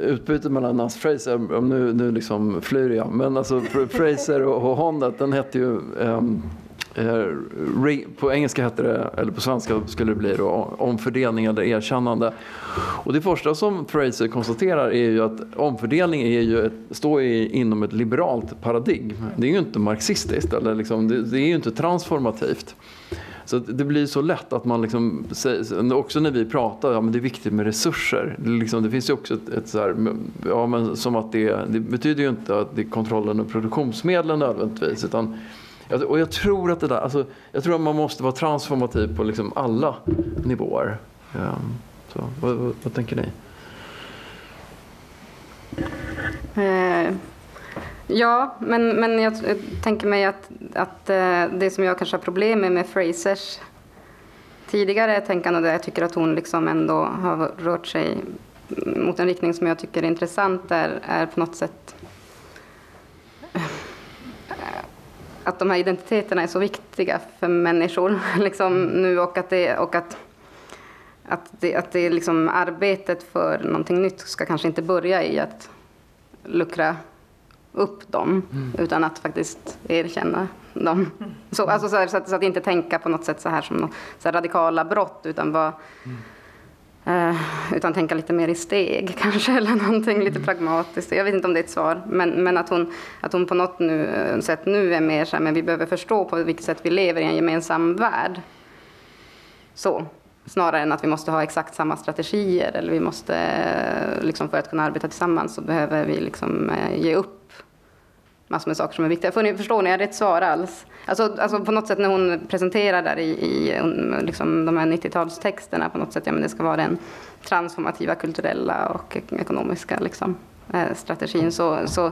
utbytet mellan Nas Fraser, nu, nu liksom flyr jag, men alltså Fr- Fraser och, och Honda, den hette ju re, Eh, på engelska hette det, eller på svenska skulle det bli då, omfördelning eller erkännande. Och det första som Fraser konstaterar är ju att omfördelning är ju ett, står i, inom ett liberalt paradigm. Det är ju inte marxistiskt, eller liksom, det, det är ju inte transformativt. Så att det blir så lätt att man liksom, också när vi pratar, ja men det är viktigt med resurser. Det, liksom, det finns ju också ett, ett så här, ja men som att det, det betyder ju inte att det är kontrollen av produktionsmedlen nödvändigtvis. Utan, och jag tror att det där, alltså, jag tror att man måste vara transformativ på liksom alla nivåer. Ja, så, vad, vad, vad tänker ni? Eh, ja, men, men jag, jag tänker mig att, att eh, det som jag kanske har problem med med Frasers tidigare tänkande, där jag tycker att hon liksom ändå har rört sig mot en riktning som jag tycker är intressant, är, är på något sätt att de här identiteterna är så viktiga för människor liksom, nu och att, det, och att att, det, att det är liksom arbetet för någonting nytt ska kanske inte börja i att luckra upp dem, utan att faktiskt erkänna dem. Så, alltså så, här, så, att, så att inte tänka på något sätt så här som nå- så här radikala brott, utan bara eh, utan tänka lite mer i steg kanske, eller någonting lite pragmatiskt. Jag vet inte om det är ett svar, men, men att, hon, att hon på något nu, eh, sätt nu är mer så här, men vi behöver förstå på vilket sätt vi lever i en gemensam värld. Så, snarare än att vi måste ha exakt samma strategier eller vi måste, eh, liksom för att kunna arbeta tillsammans så behöver vi liksom ge upp massor med saker som är viktiga. För ni, förstår ni, jag hade ett svar alls? Alltså, alltså på något sätt när hon presenterar där i, i liksom de här 90-talstexterna på något sätt, ja men det ska vara den transformativa, kulturella och ekonomiska liksom, eh, strategin så, så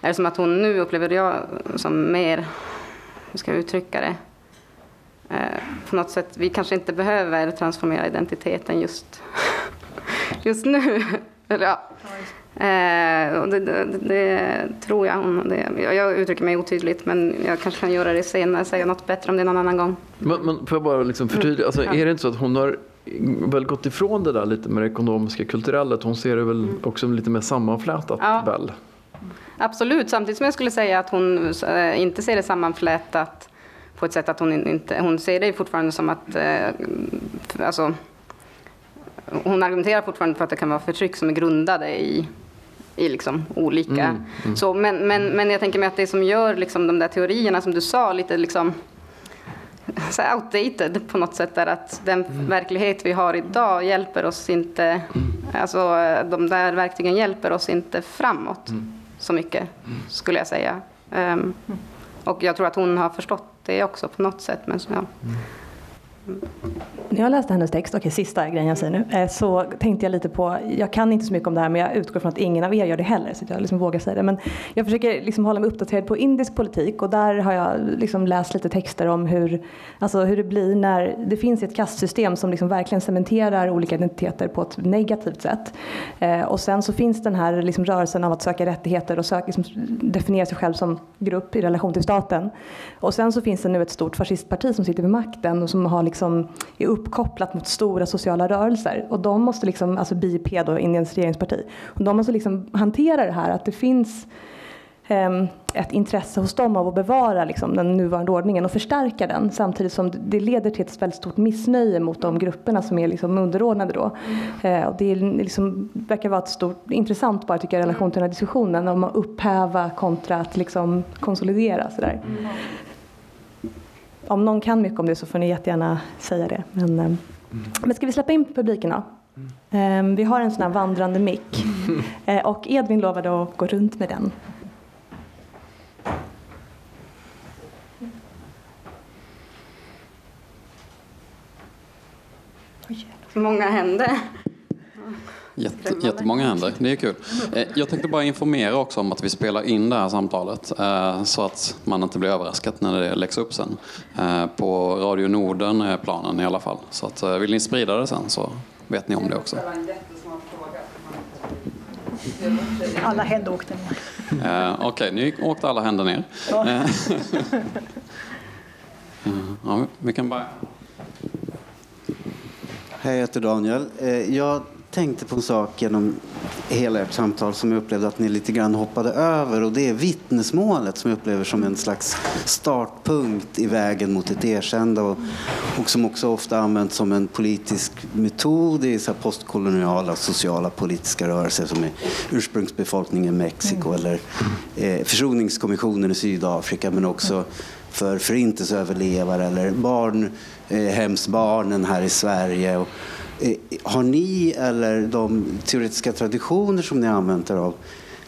är det som att hon nu upplever jag som mer, hur ska jag uttrycka det, eh, på något sätt, vi kanske inte behöver transformera identiteten just, just nu. Eller, ja. Eh, och det, det, det tror jag hon, jag- uttrycker mig otydligt men jag kanske kan göra det senare, säga något bättre om det någon annan gång. Men, men får jag bara liksom förtydliga, alltså, är det inte så att hon har väl gått ifrån det där lite med det ekonomiska kulturella? Att hon ser det väl också lite mer sammanflätat Ja. väl? Absolut, samtidigt som jag skulle säga att hon eh, inte ser det sammanflätat på ett sätt att hon inte, hon ser det fortfarande som att, eh, alltså, hon argumenterar fortfarande för att det kan vara förtryck som är grundade i, i liksom olika. Så, men, men, men jag tänker mig att det som gör liksom de där teorierna som du sa lite liksom så outdated på något sätt är att den verklighet vi har idag hjälper oss inte, alltså de där verktygen hjälper oss inte framåt så mycket skulle jag säga. Ehm, och jag tror att hon har förstått det också på något sätt. Men så, ja. När jag läste hennes text, okej sista grejen jag säger nu, eh, så tänkte jag lite på, jag kan inte så mycket om det här men jag utgår från att ingen av er gör det heller så att jag liksom vågar säga det. Men jag försöker liksom hålla mig uppdaterad på indisk politik och där har jag liksom läst lite texter om hur, alltså hur det blir när det finns ett kastsystem som liksom verkligen cementerar olika identiteter på ett negativt sätt. Eh, och sen så finns den här liksom rörelsen av att söka rättigheter och söka, liksom definiera sig själv som grupp i relation till staten. Och sen så finns det nu ett stort fascistparti som sitter vid makten och som har liksom, är uppkopplat mot stora sociala rörelser. Och de måste, liksom, alltså BIP då, Indiens regeringsparti, och de måste liksom hantera det här att det finns ehm, ett intresse hos dem av att bevara liksom, den nuvarande ordningen och förstärka den samtidigt som det leder till ett väldigt stort missnöje mot de grupperna som är liksom underordnade då. Eh, och det är liksom, verkar vara ett stort, intressant bara tycker jag i relation till den här diskussionen om att upphäva kontra att liksom konsolidera sådär. Mm. Om någon kan mycket om det så får ni jättegärna säga det. Men, eh, men ska vi släppa in publiken då? Eh, vi har en sån här vandrande mick eh, och Edvin lovade att gå runt med den. Så många händer. Jätte, jättemånga händer, det är kul. Eh, Jag tänkte bara informera också om att vi spelar in det här samtalet eh, så att man inte blir överraskad när det läggs upp sen. Eh, På Radio Norden är planen i alla fall. Så att, vill ni sprida det sen så vet ni om det också. Alla händer åkte ner. Okej, ni åkte alla händer ner. Ja. Ja, vi kan bara... Hej, jag heter Daniel. Jag tänkte på en sak genom hela ert samtal som jag upplevde att ni lite grann hoppade över och det är vittnesmålet som jag upplever som en slags startpunkt i vägen mot ett erkännande och, och som också ofta används som en politisk metod i så postkoloniala sociala politiska rörelser som är ursprungsbefolkningen i Mexiko eller eh, försoningskommissionen i Sydafrika men också för förintelseöverlevare eller barn, eh, hemsbarnen här i Sverige. Och, har ni eller de teoretiska traditioner som ni har använt er av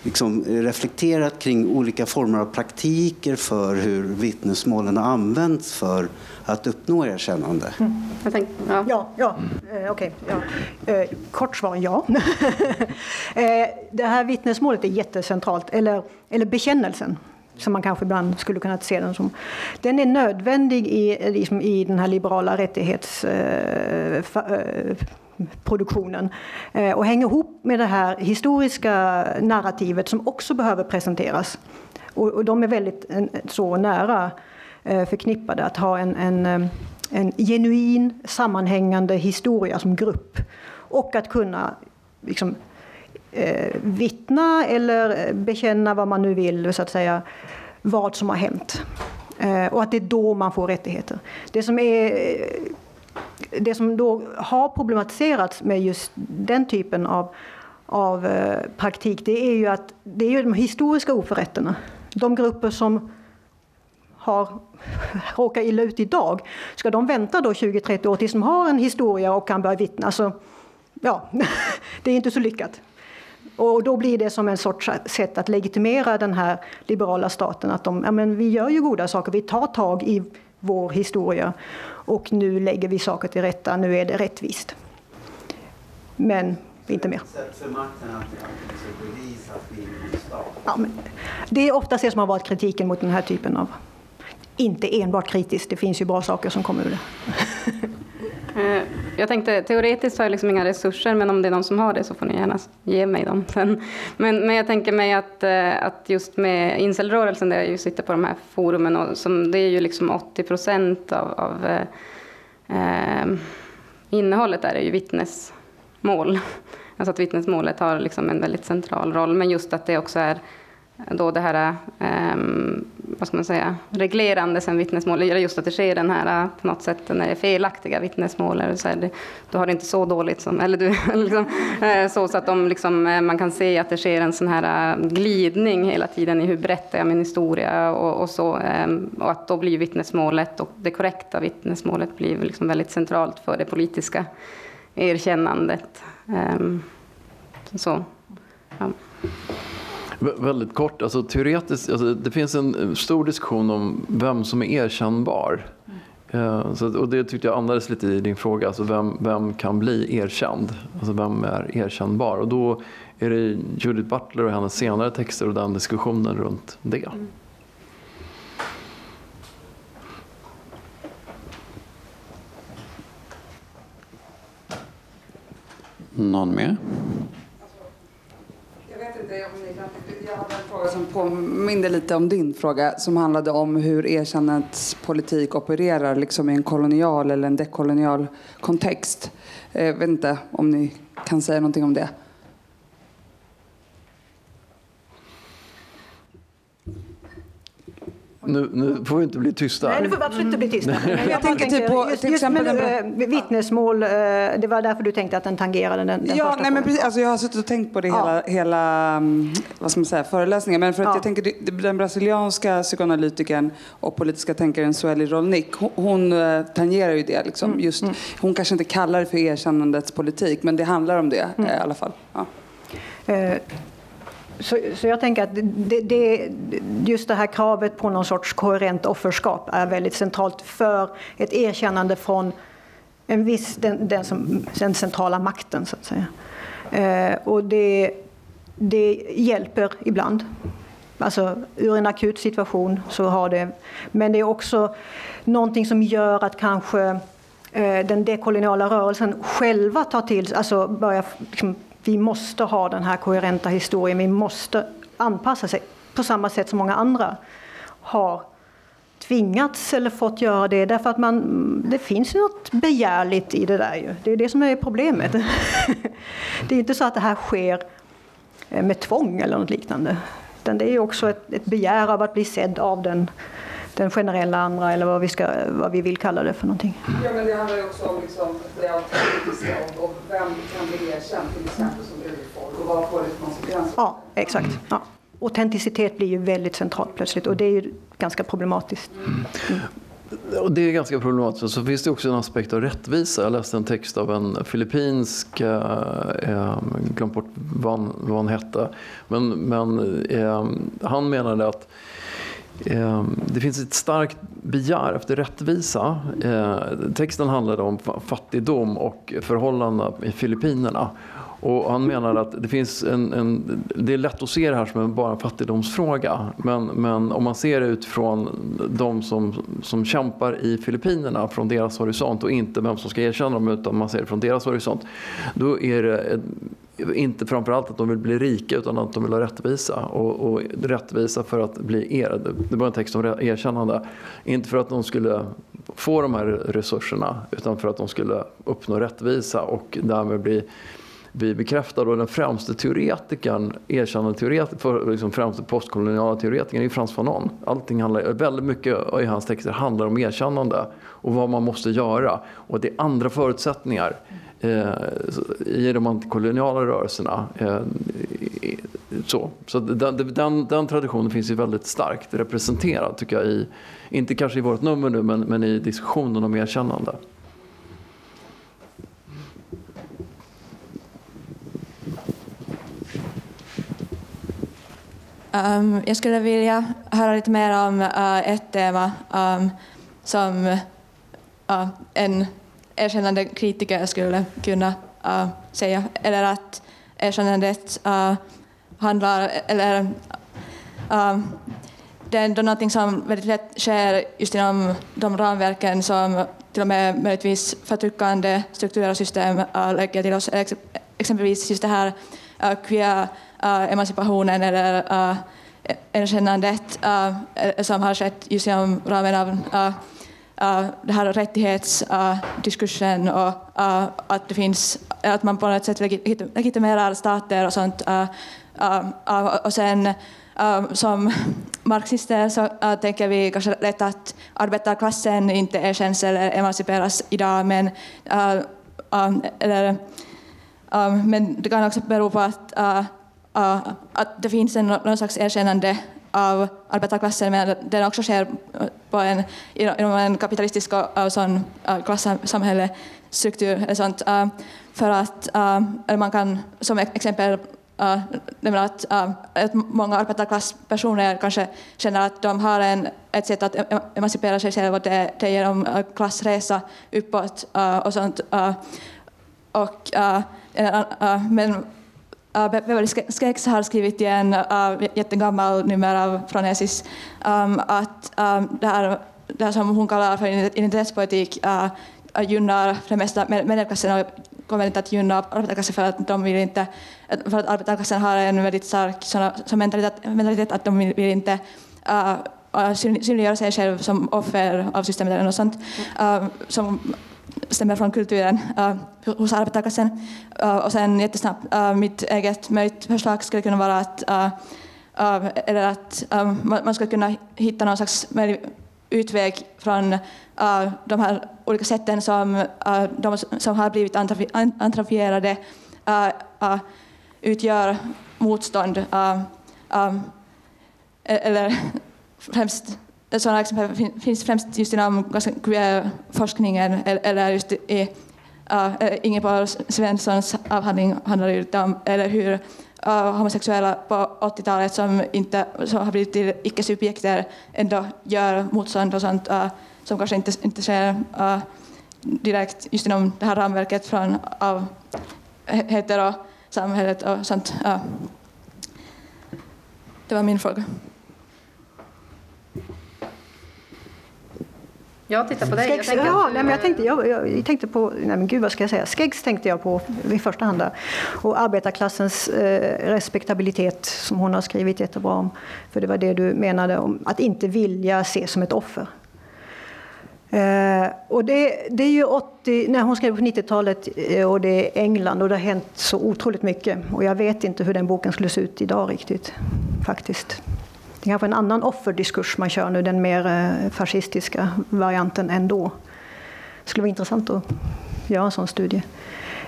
liksom reflekterat kring olika former av praktiker för hur vittnesmålen har använts för att uppnå erkännande? Jag tänkte, ja. Ja, ja. Eh, okej. ja. Eh, kort svar ja. eh, det här vittnesmålet är jättecentralt, eller, eller bekännelsen som man kanske ibland skulle kunna se den som. Den är nödvändig i, liksom, i den här liberala rättighetsproduktionen eh, fa- eh, produktionen. Eh, och hänger ihop med det här historiska narrativet som också behöver presenteras. Och, och de är väldigt så nära eh, förknippade att ha en, en, eh, en genuin sammanhängande historia som grupp. Och att kunna liksom, eh, vittna eller bekänna vad man nu vill, så att säga, vad som har hänt. Eh, och att det är då man får rättigheter. Det som, är, det som då har problematiserats med just den typen av, av eh, praktik, det är ju att det är ju de historiska oförrätterna. De grupper som har råkar illa ut idag, ska de vänta då 20-30 år tills de har en historia och kan börja vittna? Så, ja, det är inte så lyckat. Och då blir det som en sorts sätt att legitimera den här liberala staten. Att de, ja, men vi gör ju goda saker, vi tar tag i vår historia och nu lägger vi saker till rätta, nu är det rättvist. Men inte mer. Ja, det är ofta det som har varit kritiken mot den här typen av... Inte enbart kritiskt, det finns ju bra saker som kommer ur det. Eh, jag tänkte, teoretiskt har jag liksom inga resurser, men om det är någon som har det så får ni gärna ge mig dem sen. Men, men jag tänker mig att, eh, att just med incelrörelsen, där jag ju sitter på de här forumen, och som, det är ju liksom 80 procent av, av eh, eh, innehållet där är ju vittnesmål. Alltså att vittnesmålet har liksom en väldigt central roll, men just att det också är då det här, um, vad ska man säga, reglerande sen vittnesmål, eller just att det sker den här eh, på något sätt, när det är felaktiga vittnesmål, eller så här, du har det inte så dåligt som, eller du, liksom, eh, så, så att de liksom, eh, man kan se att det sker en sån här eh, glidning hela tiden i hur berättar jag min historia och, och så, ehm, och att då blir vittnesmålet och det korrekta vittnesmålet blir liksom väldigt centralt för det politiska erkännandet. Ehm, så, ja. Vä- Väldigt kort, alltså teoretiskt, alltså det finns en stor diskussion om vem som är erkännbar. Eh, Så, och det tyckte jag andades lite i din fråga, alltså vem, vem kan bli erkänd? Alltså vem är erkännbar? Och då är det Judith Butler och hennes senare texter och den diskussionen runt det. Någon mer? Jag om. Jag hade en fråga som påminde lite om din fråga som handlade om hur erkännandets politik opererar liksom i en kolonial eller en dekolonial kontext. Eh, jag vet inte om ni kan säga någonting om det. Nu, nu får vi inte bli tysta. Nej, du får absolut inte bli tysta. Men Jag tänker typ på- just, till just exempel med, den eh, vittnesmål, eh, det var därför du tänkte att den tangerade den, den Ja, första nej, men precis, alltså jag har suttit och tänkt på det Ja. hela, hela mm, vad ska man säga, föreläsningen. Men för att Ja. jag tänker, den brasilianska psykoanalytikern och politiska tänkaren Sueli Rolnik, hon, hon eh, tangerar ju det. Liksom. Mm, Just, Hon kanske inte kallar det för erkännandets politik, men det handlar om det Mm. i alla fall. Ja. Så, så jag tänker att det, det, just det här kravet på någon sorts koherent offerskap är väldigt centralt för ett erkännande från en viss, den, den, som, den centrala makten så att säga. Eh, och det, det hjälper ibland. Alltså ur en akut situation så har det, men det är också någonting som gör att kanske eh, den dekoloniala rörelsen själva tar till alltså börjar liksom, vi måste ha den här koherenta historien, vi måste anpassa sig på samma sätt som många andra har tvingats eller fått göra det därför att man, det finns ju något begärligt i det där ju. Det är det som är problemet. Det är inte så att det här sker eh, med tvång eller något liknande. Utan det är ju också ett, ett begär av att bli sedd av den, den generella andra eller vad vi, ska, vad vi vill kalla det för någonting. Ja, men det handlar ju också om liksom, det autentiska och, och vem kan bli erkänd till exempel som urfolk och vad får det konsekvenser? Ja, exakt. Ja. Autenticitet blir ju väldigt centralt plötsligt och det är ju ganska problematiskt. Och det är ganska problematiskt. Så finns det också en aspekt av rättvisa. Jag läste en text av en filippinsk, eh, eh, glömt bort vad han, vad han hette, men, men eh, han menade att Ehm, det finns ett starkt begär efter rättvisa. Ehm, texten handlade om fattigdom och förhållandena i Filippinerna. Och han menar att det finns en, en, det är lätt att se det här som en, bara en fattigdomsfråga. Men, men om man ser det utifrån de som, som kämpar i Filippinerna från deras horisont och inte vem som ska erkänna dem utan man ser det från deras horisont. Då är det ett, inte framförallt att de vill bli rika utan att de vill ha rättvisa. Och, och rättvisa för att bli er. Det var en text om erkännande. Inte för att de skulle få de här resurserna utan för att de skulle uppnå rättvisa och därmed bli vi bekräftar och den främste teoretikern, erkända teoretikern, för liksom främste postkoloniala teoretikern är Frans Fanon. Allting handlar, väldigt mycket i hans texter handlar om erkännande och vad man måste göra. Och det är andra förutsättningar Eh, i de antikoloniala rörelserna. Eh, så så den, den, den traditionen finns ju väldigt starkt representerad tycker jag, i, inte kanske i vårt nummer nu, men, men i diskussionen om erkännande. Um, jag skulle vilja höra lite mer om uh, ett tema um, som uh, en erkännande kritiker skulle kunna uh, säga, eller att erkännandet uh, handlar, eller uh, det är ändå någonting som väldigt lätt sker just inom de ramverken som till och med möjligtvis förtryckande strukturer och system uh, lägger till oss. Ex exempelvis just det här uh, queer uh, emancipationen eller uh, erkännandet uh, som har skett just inom ramen av uh, det här rättighetsdiskursen eh, uh, och uh, att det finns, att man på något sätt legitimerar stater och sånt. Och sen som marxister så tänker vi kanske lätt att arbetarklassen inte erkänns eller emanciperas idag, men, um, eller, um, men det kan också bero på att, att det finns en, någon slags erkännande av arbetarklassen, men den också sker på en, inom en kapitalistisk och sån eh, uh, klassamhällestruktur. Sånt, uh, för att uh, man kan som exempel Uh, att, uh, att många arbetarklasspersoner kanske känner att de har en, ett sätt att emancipera sig själva, det, det är genom uh, klassresa uppåt uh, och sånt. Uh, och, uh, men uh, Beverly Skex har skrivit i en uh, eh, jättegammal nummer av Fronesis um, att um, det, här, det här som hon kallar för identitetspolitik uh, gynnar för det mesta medelklassen och kommer inte att gynna arbetarklassen för att de vill inte, för att arbetarklassen har en väldigt stark såna, så mentalitet, mentalitet att de vill inte uh, synliggöra sig själv som offer av systemet eller något sånt. Uh, som stämmer från kulturen uh, hos arbetarklassen. Uh, och sen jättesnabbt, uh, mitt eget möjligt förslag skulle kunna vara att, uh, uh, eller att um, man, skulle kunna hitta någon slags utväg från uh, de här olika sätten som uh, de som har blivit antrafierade uh, utgör motstånd. E-, eller främst sådana exempel finns främst just inom queer-forskningen eller just i uh, eh, Ingeborg Svenssons avhandling handlar det om eller hur uh, homosexuella på 80-talet som, inte, som har blivit till icke-subjekter ändå gör motstånd och sånt uh, som kanske inte, inte sker uh, direkt just inom det här ramverket från av hetero-samhället och sånt. Uh. Det var min fråga. Jag tittar på dig. Skegs, jag, ja, nej, men jag, tänkte, jag, jag, tänkte på, nej men gud vad ska jag säga, Skeggs tänkte jag på i första hand. Där. Och arbetarklassens eh, respektabilitet som hon har skrivit jättebra om. För det var det du menade om att inte vilja ses som ett offer. Eh, och det, det, är ju 80, när hon skrev på 90-talet eh, och det är England och det har hänt så otroligt mycket. Och jag vet inte hur den boken skulle se ut idag riktigt, faktiskt. Det är kanske en annan offerdiskurs man kör nu, den mer eh, fascistiska varianten ändå. Det skulle vara intressant att göra en sån studie.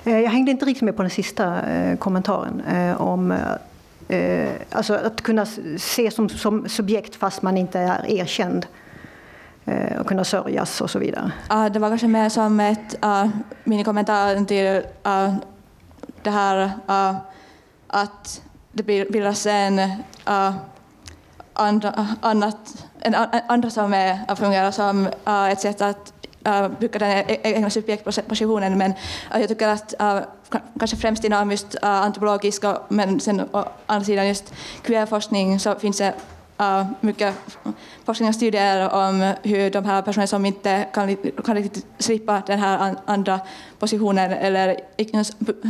Eh, jag hängde inte riktigt med på den sista eh, kommentaren om alltså att kunna se som, som subjekt fast man inte är erkänd och kunna sörjas och så vidare. Uh, det var kanske mer som ett uh, minikommentar till uh, det här uh, att det bildas en uh, andra, annat, en, andra som är, fungerar som uh, ett sätt att äh, uh, bygga den e, egna subjektpositionen. Men uh, jag tycker att uh, kanske främst inom just uh, antropologisk men sen å andra sidan just queerforskning så finns det uh, mycket forskning och studier om hur de här personerna som inte kan, kan riktigt slippa den här andra positionen eller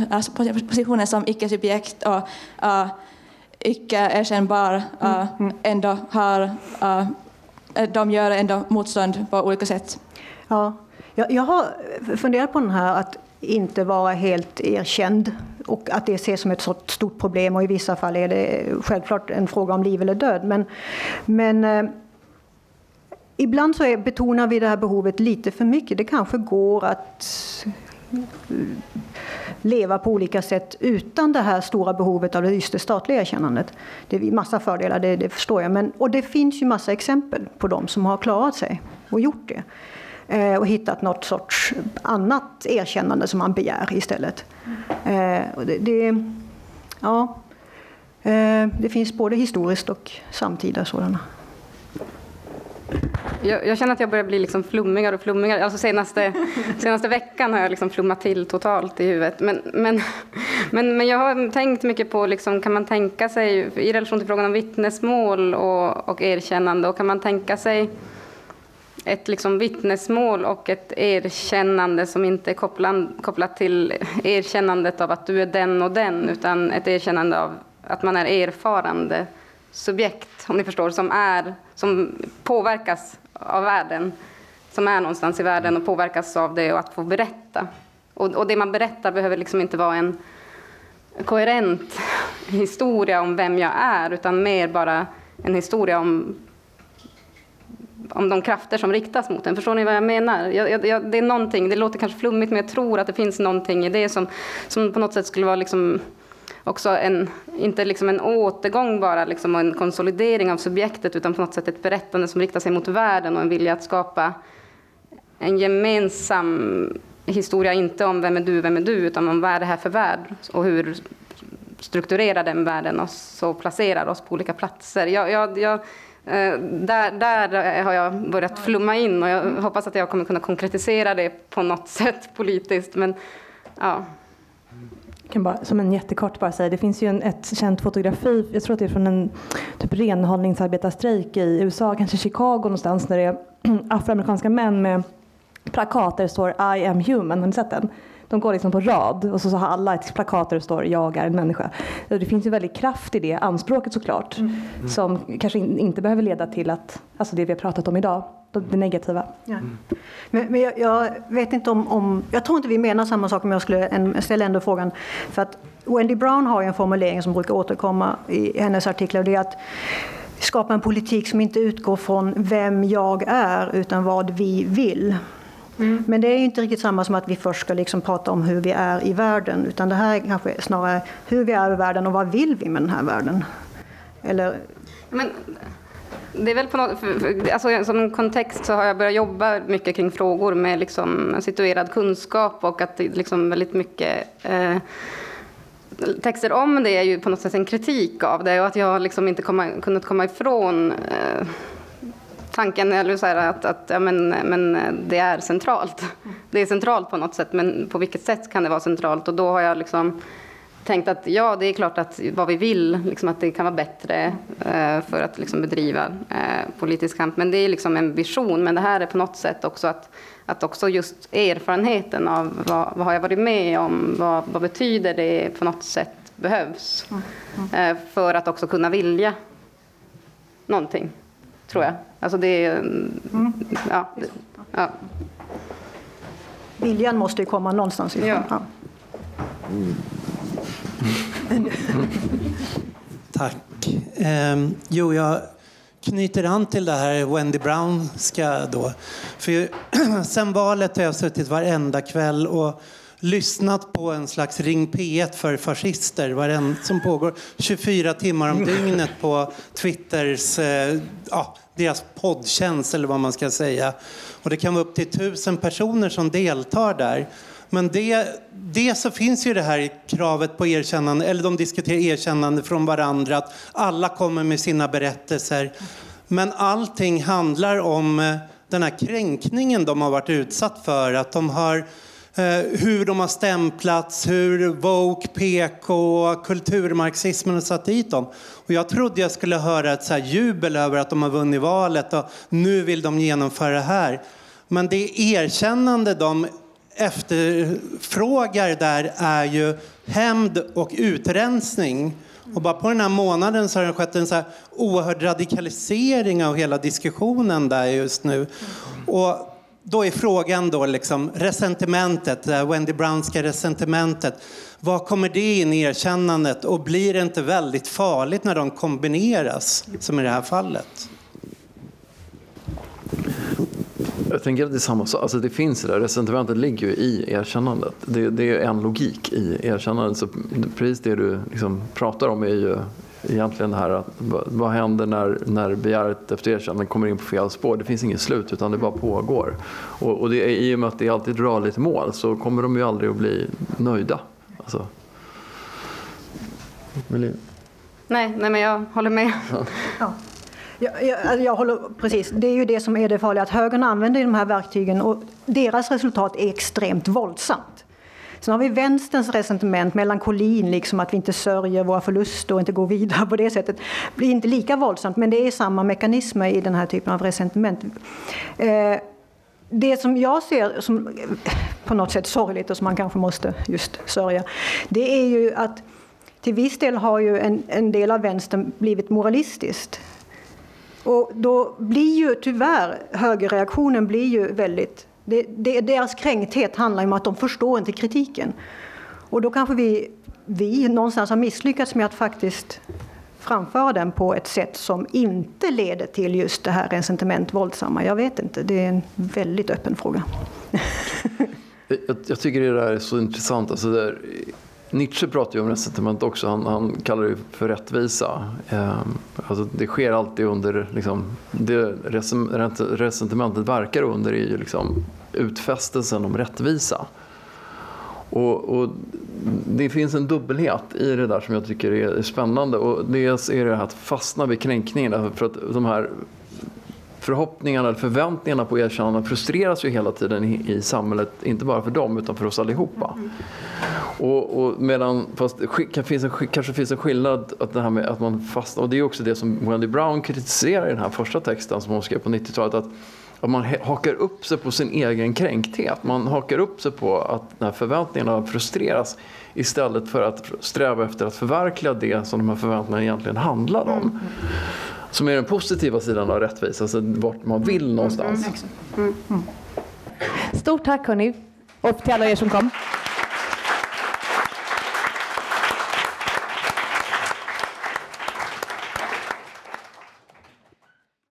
alltså, positionen som icke-subjekt och uh, icke erkännbar uh, mm. ändå har, uh, de gör ändå motstånd på olika sätt. Ja, jag, jag har funderat på den här att inte vara helt erkänd och att det ses som ett stort problem och i vissa fall är det självklart en fråga om liv eller död. Men, men eh, ibland så är, betonar vi det här behovet lite för mycket. Det kanske går att leva på olika sätt utan det här stora behovet av just det statliga erkännandet. Det är massa fördelar, det, det förstår jag. Men, och det finns ju massa exempel på de som har klarat sig och gjort det. Eh, och hittat något sorts annat erkännande som man begär istället. Eh, det, det, ja, eh, det finns både historiskt och samtida sådana. Jag, jag, känner att jag börjar bli liksom flummigare och flummigare. Alltså senaste, senaste veckan har jag liksom flummat till totalt i huvudet. Men, men, men, men jag har tänkt mycket på, liksom, kan man tänka sig, i relation till frågan om vittnesmål och, och erkännande, och kan man tänka sig ett liksom vittnesmål och ett erkännande som inte är kopplat, kopplat till erkännandet av att du är den och den, utan ett erkännande av att man är erfarande subjekt, om ni förstår, som, är, som påverkas av världen, som är någonstans i världen och påverkas av det och att få berätta. Och, och det man berättar behöver liksom inte vara en koherent historia om vem jag är, utan mer bara en historia om, om de krafter som riktas mot en. Förstår ni vad jag menar? Jag, jag, det är någonting, det låter kanske flummigt, men jag tror att det finns någonting i det som, som på något sätt skulle vara liksom också en, inte liksom en återgång bara liksom och en konsolidering av subjektet utan på något sätt ett berättande som riktar sig mot världen och en vilja att skapa en gemensam historia, inte om vem är du, vem är du, utan om vad är det här för värld och hur strukturerar den världen oss och placerar oss på olika platser. Jag, jag, jag, eh, där, där har jag börjat flumma in och jag hoppas att jag kommer kunna konkretisera det på något sätt politiskt. Men, ja kan bara, som en jättekort bara säga, det finns ju en, ett känt fotografi, jag tror att det är från en typ renhållningsarbetarstrejk i USA, kanske Chicago någonstans, där det är afroamerikanska män med plakat där det står I am human, har ni sett den? De går liksom på rad och så, så har alla ett plakat där det står jag är en människa. Det finns ju väldigt kraft i det anspråket såklart. Mm. Som kanske inte behöver leda till att, alltså det vi har pratat om idag, det negativa. Ja. Men, men jag, jag, vet inte om, om, jag tror inte vi menar samma sak men jag skulle en, ställa ändå frågan. För att Wendy Brown har en formulering som brukar återkomma i hennes artiklar och det är att skapa en politik som inte utgår från vem jag är utan vad vi vill. Mm. Men det är inte riktigt samma som att vi först ska liksom prata om hur vi är i världen utan det här är kanske snarare hur vi är i världen och vad vill vi med den här världen. Eller... Men det är väl på något, alltså, som kontext så har jag börjat jobba mycket kring frågor med liksom situerad kunskap och att det liksom väldigt mycket eh, texter om det är ju på något sätt en kritik av det och att jag liksom inte komma, kunnat komma ifrån eh, tanken eller så här, att, att ja, men, men det är centralt. Det är centralt på något sätt, men på vilket sätt kan det vara centralt? Och då har jag liksom tänkt att ja, det är klart att vad vi vill, liksom att det kan vara bättre eh, för att liksom bedriva eh, politisk kamp. Men det är liksom en vision. Men det här är på något sätt också att, att också just erfarenheten av vad, vad har jag varit med om, vad, vad betyder det på något sätt behövs eh, för att också kunna vilja någonting, tror jag. Alltså det är... Ja, det, ja. Viljan måste ju komma någonstans ifrån. Ja. Ja. Tack. Eh, jo, jag knyter an till det här Wendy Brownska då. För sen valet har jag suttit varenda kväll och lyssnat på en slags Ring P1 för fascister som pågår 24 timmar om dygnet på Twitters, eh, ja, deras poddtjänst eller vad man ska säga. Och det kan vara upp till tusen personer som deltar där. Men det, det så finns ju det här kravet på erkännande, eller de diskuterar erkännande från varandra, att alla kommer med sina berättelser. Men allting handlar om eh, den här kränkningen de har varit utsatt för, att de har eh, hur de har stämplats, hur woke, PK, kulturmarxismen har satt dit dem. Och jag trodde jag skulle höra ett så jubel över att de har vunnit valet och nu vill de genomföra det här. Men det erkännande de efterfrågar där är ju hämnd och utrensning. Och bara på den här månaden så har det skett en så här oerhörd radikalisering av hela diskussionen där just nu. Och då är frågan då liksom resentimentet, det Wendy Brownska resentimentet. Vad kommer det in i erkännandet och blir det inte väldigt farligt när de kombineras som i det här fallet? Jag tänker att det är samma sak. Alltså det finns det där. Resentimentet ligger ju i erkännandet. Det, det är en logik i erkännandet. Så precis det du liksom pratar om är ju egentligen det här att vad händer när, när begäret efter erkännande kommer in på fel spår? Det finns inget slut utan det bara pågår. Och, och det är, i och med att det alltid drar lite mål så kommer de ju aldrig att bli nöjda. Alltså. Nej, nej, men jag håller med. Ja. Jag, jag, alltså jag, håller, precis, det är ju det som är det farliga, att högern använder de här verktygen och deras resultat är extremt våldsamt. Sen har vi vänsterns resentiment, melankolin, liksom att vi inte sörjer våra förluster och inte går vidare på det sättet. Det blir inte lika våldsamt, men det är samma mekanismer i den här typen av resentiment. Eh, det som jag ser som eh, på något sätt sorgligt och som man kanske måste just sörja, det är ju att till viss del har ju en, en del av vänstern blivit moralistiskt. Och då blir ju tyvärr högerreaktionen blir ju väldigt... Det, det, deras kränkthet handlar om att de förstår inte kritiken. Och då kanske vi, vi någonstans har misslyckats med att faktiskt framföra den på ett sätt som inte leder till just det här resentiment våldsamma. Jag vet inte, det är en väldigt öppen fråga. jag, jag, tycker det där är så intressant. Alltså där, Nietzsche pratar ju om resentiment också. Han, han kallar det för rättvisa. Eh, alltså det sker alltid under... Liksom, det resentimentet verkar under är ju liksom utfästelsen om rättvisa. Och, och, det finns en dubbelhet i det där som jag tycker är spännande. Och dels är det att fastna vid kränkningen. För att de här förhoppningarna eller förväntningarna på erkännande frustreras ju hela tiden i, i, samhället, inte bara för dem utan för oss allihopa. Mm. Och, och medan, fast det finns en, kanske finns en skillnad att det här med att man fastnar, och det är också det som Wendy Brown kritiserar i den här första texten som hon skrev på 90-talet, att, att man hakar upp sig på sin egen kränkthet. Man hakar upp sig på att när förväntningarna frustreras istället för att sträva efter att förverkliga det som de här förväntningarna egentligen handlar om. Mm. Som är den positiva sidan av rättvisa, alltså vart man vill någonstans. Mm, mm, Stort tack hörni, och till alla er som kom.